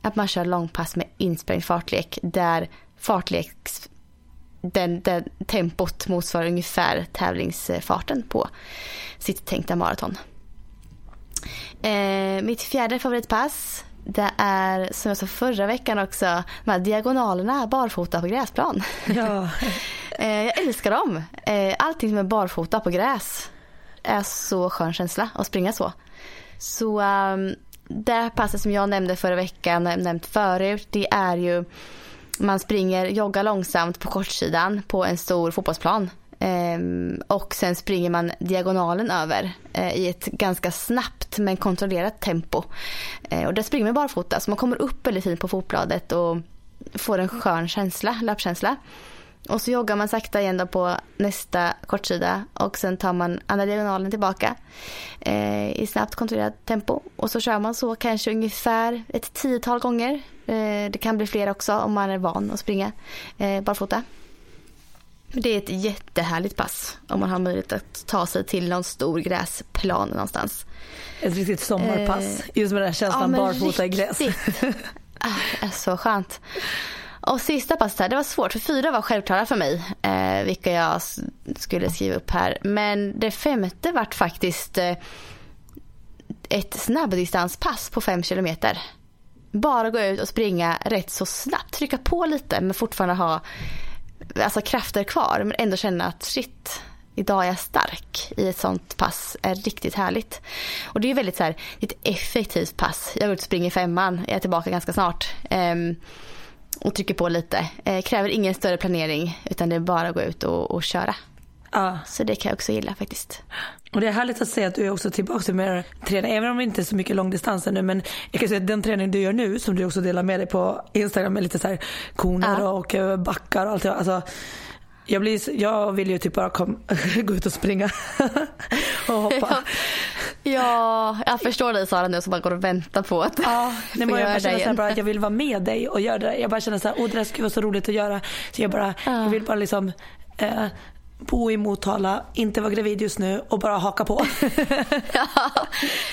Att man kör långpass med insprängd fartlek där fartleks den, den tempot motsvarar ungefär tävlingsfarten på sitt tänkta maraton. Eh, mitt fjärde favoritpass det är som jag sa förra veckan också de här diagonalerna barfota på gräsplan. Ja. [LAUGHS] eh, jag älskar dem. Eh, allting som är barfota på gräs är så skön känsla att springa så. Så um, det passet som jag nämnde förra veckan och nämnt förut det är ju man springer, joggar långsamt på kortsidan på en stor fotbollsplan. Um, och sen springer man diagonalen över uh, i ett ganska snabbt men kontrollerat tempo. Uh, och där springer man barfota så man kommer upp väldigt fint på fotbladet och får en skön känsla, löpkänsla. Och så joggar man sakta igen då på nästa kortsida och sen tar man andra diagonalen tillbaka eh, i snabbt kontrollerat tempo. Och så kör man så kanske ungefär ett tiotal gånger. Eh, det kan bli fler också om man är van att springa eh, barfota. Det är ett jättehärligt pass om man har möjlighet att ta sig till någon stor gräsplan någonstans. Ett riktigt sommarpass. Eh, just med den här känslan ja, barfota i gräs. [LAUGHS] ah, det är så skönt. Och sista passet här, det var svårt för fyra var självklara för mig. Eh, vilka jag skulle skriva upp här. Men det femte vart faktiskt eh, ett snabbdistanspass på fem kilometer. Bara gå ut och springa rätt så snabbt. Trycka på lite men fortfarande ha alltså, krafter kvar. Men ändå känna att shit, idag är jag stark i ett sånt pass är riktigt härligt. Och det är väldigt så här, ett effektivt pass. Jag går ut och springer femman, jag är tillbaka ganska snart. Um, och trycker på lite. Eh, kräver ingen större planering utan det är bara att gå ut och, och köra. Ja. Så det kan jag också gilla faktiskt. Och det är härligt att se att du är också tillbaka till mer träning. Även om det inte är så mycket långdistanser nu. Men jag kan säga att den träning du gör nu som du också delar med dig på Instagram med lite så här koner ja. och eh, backar och allt. Alltså, jag, blir, jag vill ju typ bara kom, [LAUGHS] gå ut och springa [LAUGHS] och hoppa. Ja, jag förstår dig Sara nu som bara går och väntar på att ja, nej, få jag göra det igen. Bara att jag vill vara med dig och göra det. Jag bara känner så här, åh det där skulle vara så roligt att göra. Så jag bara, ja. jag vill bara liksom eh, bo i Motala, inte vara gravid just nu och bara haka på. [LAUGHS] ja,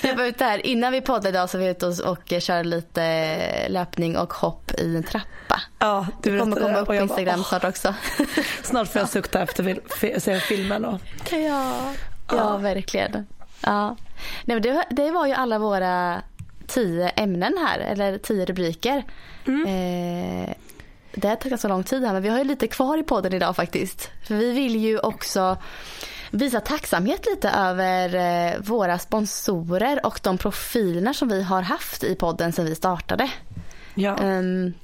jag var ute här, innan vi poddade idag så var vi ute och, och körde lite löpning och hopp i en trappa. Ja, du det kommer komma upp på Instagram bara, snart också. [LAUGHS] snart får jag sukta efter att se filmen. Och... Ja, ja, ja, verkligen. Ja. Nej, men det, det var ju alla våra tio ämnen här, eller tio rubriker. Mm. Eh, det har tagit ganska lång tid här men vi har ju lite kvar i podden idag faktiskt. För vi vill ju också visa tacksamhet lite över eh, våra sponsorer och de profilerna som vi har haft i podden sedan vi startade. Ja. Um,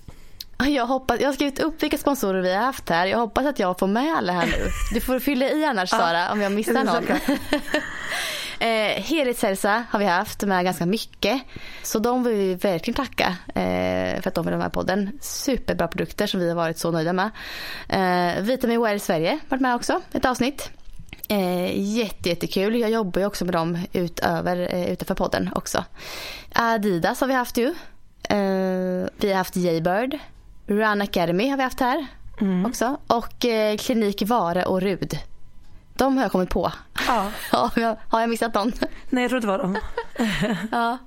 jag, hoppas, jag har skrivit upp vilka sponsorer vi har haft här. Jag hoppas att jag får med alla här nu. Du får fylla i annars Sara om jag missar någon. [LAUGHS] Eh, Helhetshälsa har vi haft med ganska mycket. Så de vill vi verkligen tacka eh, för att de vill vara med på podden. Superbra produkter som vi har varit så nöjda med. Eh, Vitamin Well Sverige har varit med också, ett avsnitt. Eh, jätte, jättekul. Jag jobbar ju också med dem utöver, eh, utanför podden också. Adidas har vi haft ju. Eh, vi har haft Jaybird. Run Academy har vi haft här mm. också. Och eh, Klinik Vare och Rud de har jag kommit på. Ja. [LAUGHS] ja har jag missat någon? [LAUGHS] Nej, jag tror det var dem. [LAUGHS] ja.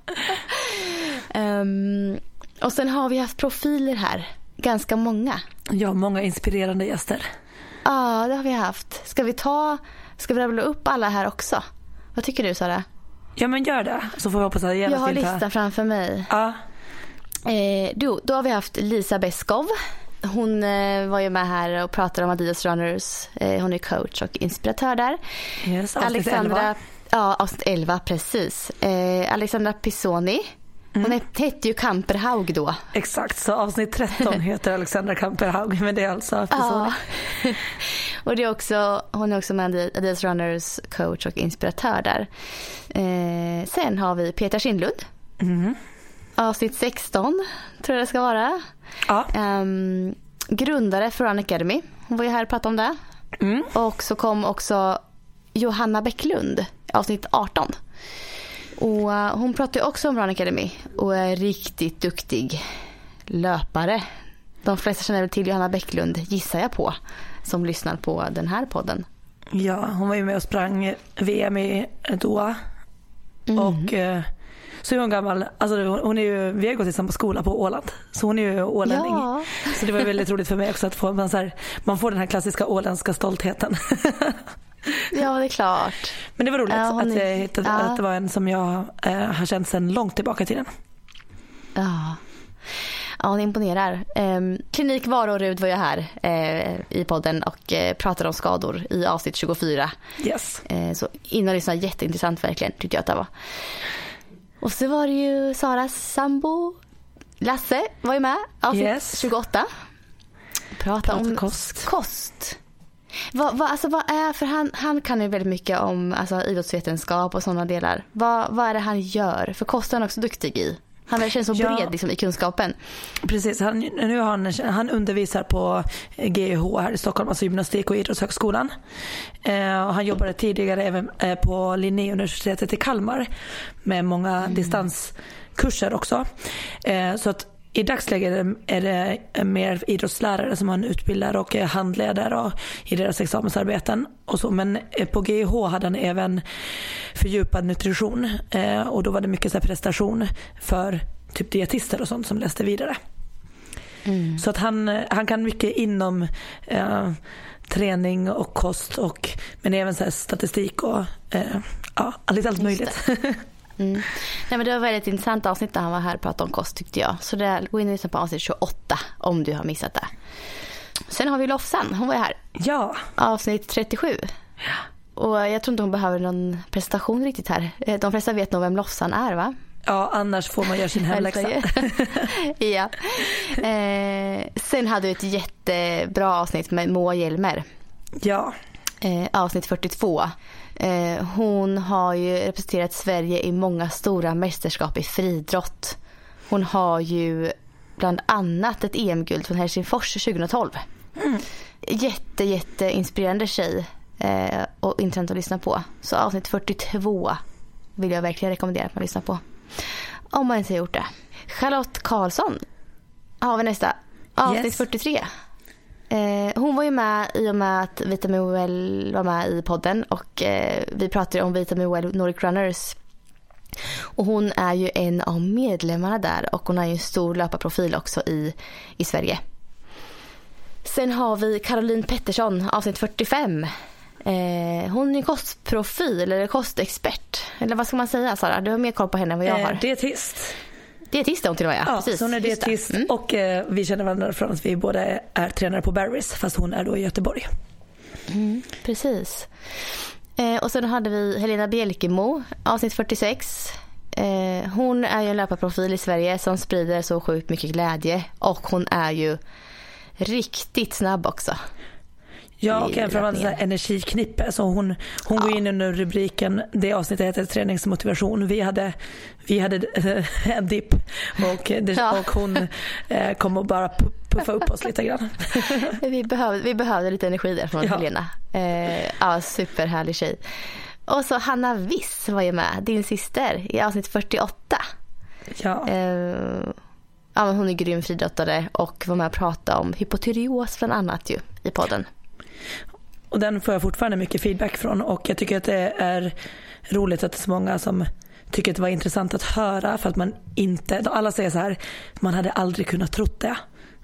Um, Och sen har vi haft profiler här. Ganska många. Ja, många inspirerande gäster. Ja, det har vi haft. Ska vi ta, ska vi rabbla upp alla här också? Vad tycker du Sara? Ja men gör det. Så får vi hoppas att jag Jag har listan framför mig. Ja. Eh, då, då har vi haft Lisa Beskov. Hon eh, var ju med här och pratade om Adidas Runners. Eh, hon är coach och inspiratör där. Yes, Alexandra, 11. Ja, avsnitt 11 precis. Eh, Alexandra Pisoni. Hon mm. hette ju Kamperhaug då. Exakt, så avsnitt 13 [LAUGHS] heter Alexandra Kamperhaug men det är alltså Pisoni. Ja. [LAUGHS] och det är också, hon är också med Adidas Runners coach och inspiratör där. Sen har vi Peter Kindlund. Mm avsnitt 16 tror jag det ska vara. Ja. Um, grundare för Run Academy. Hon var ju här och pratade om det. Mm. Och så kom också Johanna Bäcklund, avsnitt 18. Och uh, hon pratar ju också om Run Academy och är riktigt duktig löpare. De flesta känner väl till Johanna Bäcklund, gissar jag på, som lyssnar på den här podden. Ja, hon var ju med och sprang VM i Doha. Mm. Och uh, så är hon gammal, alltså hon är ju, vi har gått i samma skola på Åland. Så hon är ju ålänning. Ja. Så det var väldigt roligt för mig också att få, man, så här, man får den här klassiska åländska stoltheten. Ja det är klart. Men det var roligt ja, att jag hittade, ja. att det var en som jag eh, har känt sedan långt tillbaka i tiden. Ja. Ja, hon imponerar. Eh, Klinik Vara och Rud var ju här eh, i podden och eh, pratade om skador i avsnitt 24. Yes. Eh, så in och lyssna, jätteintressant verkligen tyckte jag att det var. Och så var det ju Saras sambo Lasse var ju med, avsnitt yes. 28. Prata om kost. kost. Vad, vad, alltså vad är, för han, han kan ju väldigt mycket om alltså, idrottsvetenskap och sådana delar. Vad, vad är det han gör? För kost är han också duktig i. Han känns så ja. bred liksom, i kunskapen. Precis, han, nu han, han undervisar på GH här i Stockholm, alltså gymnastik och idrottshögskolan. Eh, och han jobbade tidigare även eh, på Linnéuniversitetet i Kalmar med många mm. distanskurser också. Eh, så att i dagsläget är det mer idrottslärare som han utbildar och är handledare i deras examensarbeten. Och så. Men på GH hade han även fördjupad nutrition eh, och då var det mycket så prestation för typ dietister och sånt som läste vidare. Mm. Så att han, han kan mycket inom eh, träning och kost och men även så statistik och eh, ja, lite allt möjligt. [LAUGHS] Mm. Nej, men det var ett väldigt intressant avsnitt när han var här och pratade om kost tyckte jag. Så det, gå in och lyssna på avsnitt 28 om du har missat det. Sen har vi Lofsan, hon var ju här. Ja. Avsnitt 37. Ja. Och jag tror inte hon behöver någon presentation riktigt här. Eh, de flesta vet nog vem Lofsan är va? Ja, annars får man göra sin hemläxa. [LAUGHS] ja. Eh, sen hade vi ett jättebra avsnitt med Moa Hjelmer. Ja. Eh, avsnitt 42. Eh, hon har ju representerat Sverige i många stora mästerskap i friidrott. Hon har ju bland annat ett EM-guld från Helsingfors 2012. Mm. Jätte, jätte inspirerande tjej eh, och intressant att lyssna på. Så avsnitt 42 vill jag verkligen rekommendera att man lyssnar på. Om man inte har gjort det. Charlotte Karlsson har vi nästa. Avsnitt yes. 43. Eh, hon var ju med i och med att Vitamin Well var med i podden och eh, vi pratade om Vitamin Well Nordic Runners. Och hon är ju en av medlemmarna där och hon har ju en stor löparprofil också i, i Sverige. Sen har vi Caroline Pettersson, avsnitt 45. Eh, hon är kostprofil eller kostexpert. Eller vad ska man säga Sara? Du har mer koll på henne än vad jag eh, har. dietist. Dietist är hon till och med ja. Precis. Så hon är dietist mm. och eh, vi känner varandra från att vi båda är tränare på Barry's fast hon är då i Göteborg. Mm, precis. Eh, och sen hade vi Helena Bjelkemo, avsnitt 46. Eh, hon är ju en löparprofil i Sverige som sprider så sjukt mycket glädje och hon är ju riktigt snabb också. Ja, och även framförallt energiknippe. Så hon hon ja. går in under rubriken, det avsnittet heter träningsmotivation. Vi hade, vi hade en dipp och, ja. och hon eh, kom och bara puffa upp oss lite grann. [LAUGHS] vi, behövde, vi behövde lite energi där från ja. Helena. Eh, ja, superhärlig tjej. Och så Hanna Wiss var ju med, din syster, i avsnitt 48. Ja. Eh, ja, hon är grym friidrottare och var med och pratade om hypotyreos bland annat ju, i podden. Och den får jag fortfarande mycket feedback från och jag tycker att det är roligt att det är så många som tycker att det var intressant att höra för att man inte, alla säger så här, man hade aldrig kunnat trott det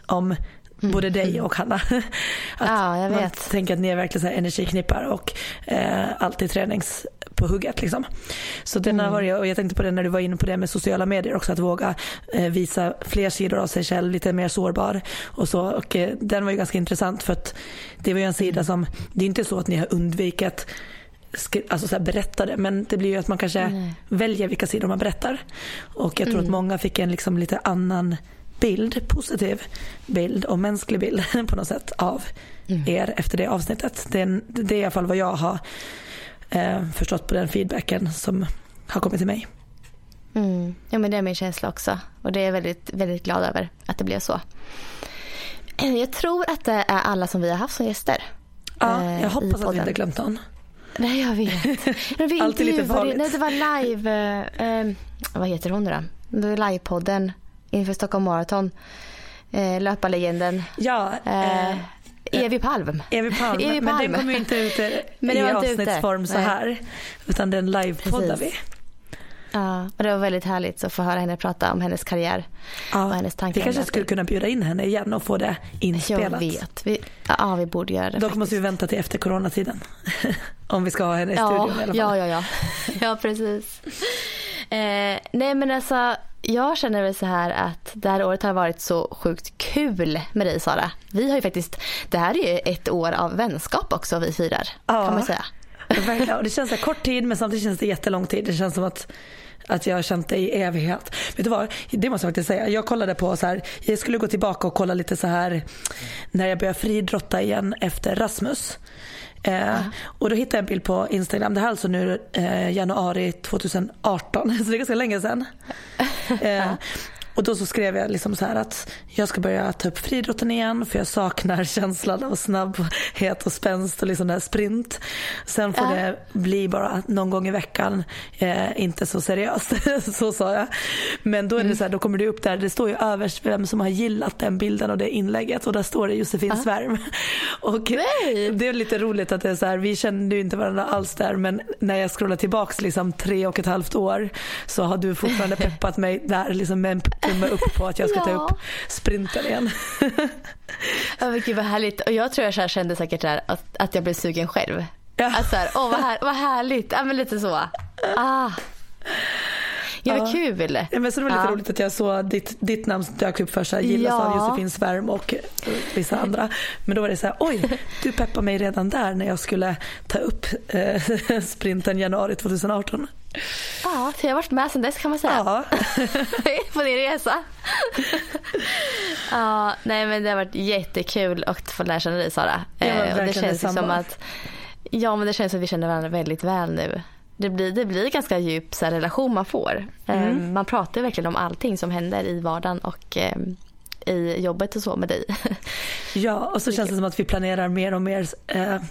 om Mm. Både dig och Hanna. [LAUGHS] Att ja. Man tänker att ni är verkligen så energiknippar och eh, alltid tränings på hugget. Liksom. Så den mm. har varit, och jag tänkte på det när du var inne på det med sociala medier också, att våga eh, visa fler sidor av sig själv, lite mer sårbar. Och så, och, eh, den var ju ganska intressant för att det var ju en sida som, det är inte så att ni har undvikit alltså så här berättade men det blir ju att man kanske Nej. väljer vilka sidor man berättar. Och jag tror mm. att många fick en liksom lite annan bild, positiv bild och mänsklig bild [LAUGHS] på något sätt av mm. er efter det avsnittet. Det är, det är i alla fall vad jag har eh, förstått på den feedbacken som har kommit till mig. Mm. Ja men det är min känsla också och det är jag väldigt, väldigt glad över att det blev så. Jag tror att det är alla som vi har haft som gäster. Ja, jag eh, hoppas att vi inte glömt någon. Nej jag vet. vi [LAUGHS] Alltid lite farligt. Nej, det var live, eh, eh, vad heter hon då? Det var livepodden inför Stockholm Marathon. Eh, löparlegenden. Ja. Eh, eh Evi Palm. Evi Palm. Evi Palm. Men den kommer inte ut i [LAUGHS] avsnittsform ute. så här. Utan den livepoddar vi. Ja, och det var väldigt härligt att få höra henne prata om hennes karriär ja, och hennes tankar. Vi kanske skulle kunna bjuda in henne igen och få det inspelat. Jag vet. Vi, ja, vi borde göra det. Dock faktiskt. måste vi vänta till efter coronatiden. [LAUGHS] om vi ska ha henne i ja, studion i alla fall. Ja, ja, ja. [LAUGHS] ja precis. Eh, nej men alltså jag känner väl så här att det här året har varit så sjukt kul med dig Sara. Vi har ju faktiskt, det här är ju ett år av vänskap också vi firar. Ja, kan man säga. Verkligen. Och det känns så kort tid men samtidigt känns det jättelång tid. Det känns som att att jag har känt det i evighet. Vet du vad, det måste jag faktiskt säga. Jag kollade på så här, jag skulle gå tillbaka och kolla lite så här när jag började fridrotta igen efter Rasmus. Eh, och då hittade jag en bild på Instagram. Det här är alltså nu eh, januari 2018, [LAUGHS] så det är ganska länge sedan. [LAUGHS] Eh, och då så skrev jag liksom så här att jag ska börja ta upp friidrotten igen för jag saknar [LAUGHS] känslan av snabbhet och spänst och liksom den här sprint. Sen får ja. det bli bara någon gång i veckan, eh, inte så seriöst. [LAUGHS] så sa jag. Men då är det mm. så här, då kommer det upp där, det står ju överst vem som har gillat den bilden och det inlägget och där står det Josefin ja. Svärm. [LAUGHS] Och Nej. det är lite roligt att det är så här, vi kände ju inte varandra alls där men när jag scrollar tillbaks liksom tre och ett halvt år så har du fortfarande peppat mig där liksom med en tumme upp på att jag ska ja. ta upp sprinten igen. [LAUGHS] ja men gud vad härligt. Och jag tror jag kände säkert där att, att jag blev sugen själv. Ja. Att så här, åh vad, här, vad härligt. Ja men lite så. Ah. Ja, vad kul. Ja, men så det var lite ja. roligt att jag såg ditt, ditt namn dök upp först, gillas ja. av Josefin Svärm och vissa andra. Men då var det så här, oj, du peppar mig redan där när jag skulle ta upp eh, [LAUGHS] sprinten januari 2018. Ja, jag har varit med sedan dess kan man säga. Ja. [LAUGHS] på din resa. ja, nej men det har varit jättekul att få lära känna dig Sara. Ja, och det känns som att Ja men det känns som att vi känner varandra väldigt väl nu det blir, det blir ganska djup så här, relation man får. Mm. Um, man pratar verkligen om allting som händer i vardagen och um, i jobbet och så med dig. Ja, och så [LAUGHS] känns det som att vi planerar mer och mer uh,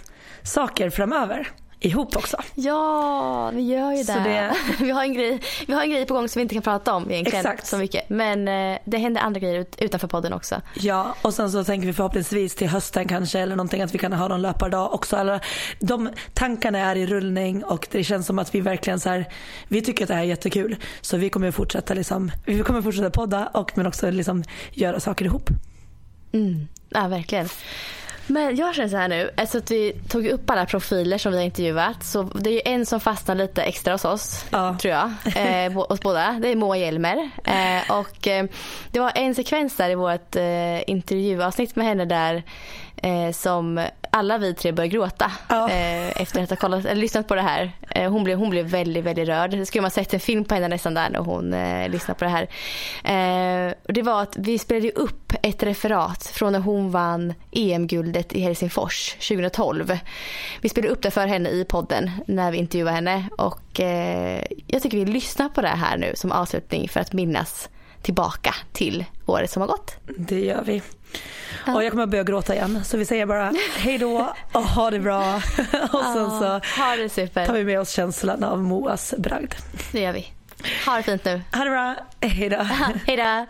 saker framöver ihop också. Ja, vi gör ju det. det. [LAUGHS] vi, har en grej, vi har en grej på gång som vi inte kan prata om egentligen Exakt. så mycket. Men eh, det händer andra grejer ut, utanför podden också. Ja, och sen så tänker vi förhoppningsvis till hösten kanske eller någonting att vi kan ha någon löpardag också. Eller, de tankarna är i rullning och det känns som att vi verkligen så här, vi tycker att det här är jättekul. Så vi kommer fortsätta liksom, vi kommer fortsätta podda och men också liksom göra saker ihop. Mm. Ja, verkligen. Men jag känner så här nu, alltså att vi tog upp alla profiler som vi har intervjuat. Så det är en som fastnar lite extra hos oss, ja. tror jag. Eh, hos båda. Det är Moa Hjelmer. Eh, och eh, det var en sekvens där i vårt eh, intervjuavsnitt med henne där eh, som alla vi tre började gråta ja. eh, efter att ha kollat, eller lyssnat på det här. Eh, hon, blev, hon blev väldigt, väldigt rörd. Det skulle man sett en film på henne nästan där när hon eh, lyssnade på det här. Eh, och det var att vi spelade upp ett referat från när hon vann EM-guldet i Helsingfors 2012. Vi spelade upp det för henne i podden när vi intervjuade henne och eh, jag tycker vi lyssnar på det här nu som avslutning för att minnas tillbaka till året som har gått. Det gör vi. Ja. Och jag kommer att börja gråta igen så vi säger bara hej då och ha det bra. [LAUGHS] och sen så ha det super. tar vi med oss känslan av Moas bragd. Det gör vi. Ha det fint nu. Ha det bra. Hej då. Hej då.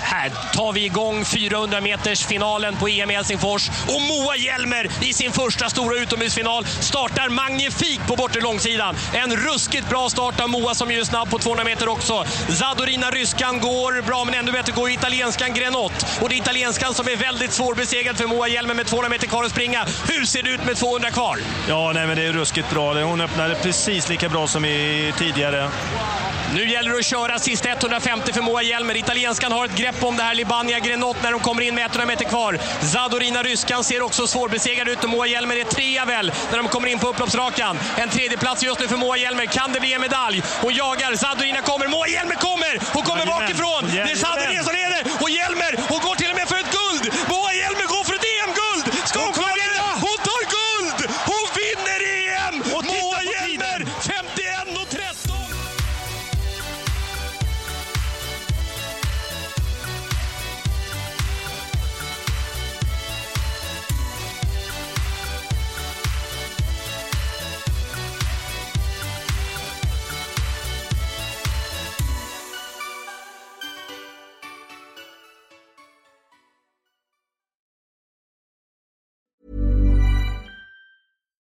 Här tar vi igång 400 meters finalen på EM i Helsingfors. Och Moa Hjelmer i sin första stora utomhusfinal startar magnifikt på bortre långsidan. En ruskigt bra start av Moa som är snabb på 200 meter också. Zadorina Ryskan går bra, men ännu bättre går italienskan Grenott. Och det är italienskan som är väldigt svårbesegrad för Moa Hjelmer med 200 meter kvar att springa. Hur ser det ut med 200 kvar? Ja, nej, men det är ruskigt bra. Hon öppnade precis lika bra som i tidigare. Nu gäller det att köra sista 150 för Moa Hjelmer. Italienskan har ett grepp om det här. Libania Grenot när de kommer in med 100 meter kvar. Zadorina Ryskan ser också svårbesegrad ut och Moa Hjelmer är trea väl när de kommer in på upploppsrakan. En tredje plats just nu för Moa Hjelmer. Kan det bli en medalj? Hon jagar. Zadorina kommer. Moa Hjelmer kommer! Hon kommer bakifrån! Det är Zadorina som leder! Och Hjelmer, hon går till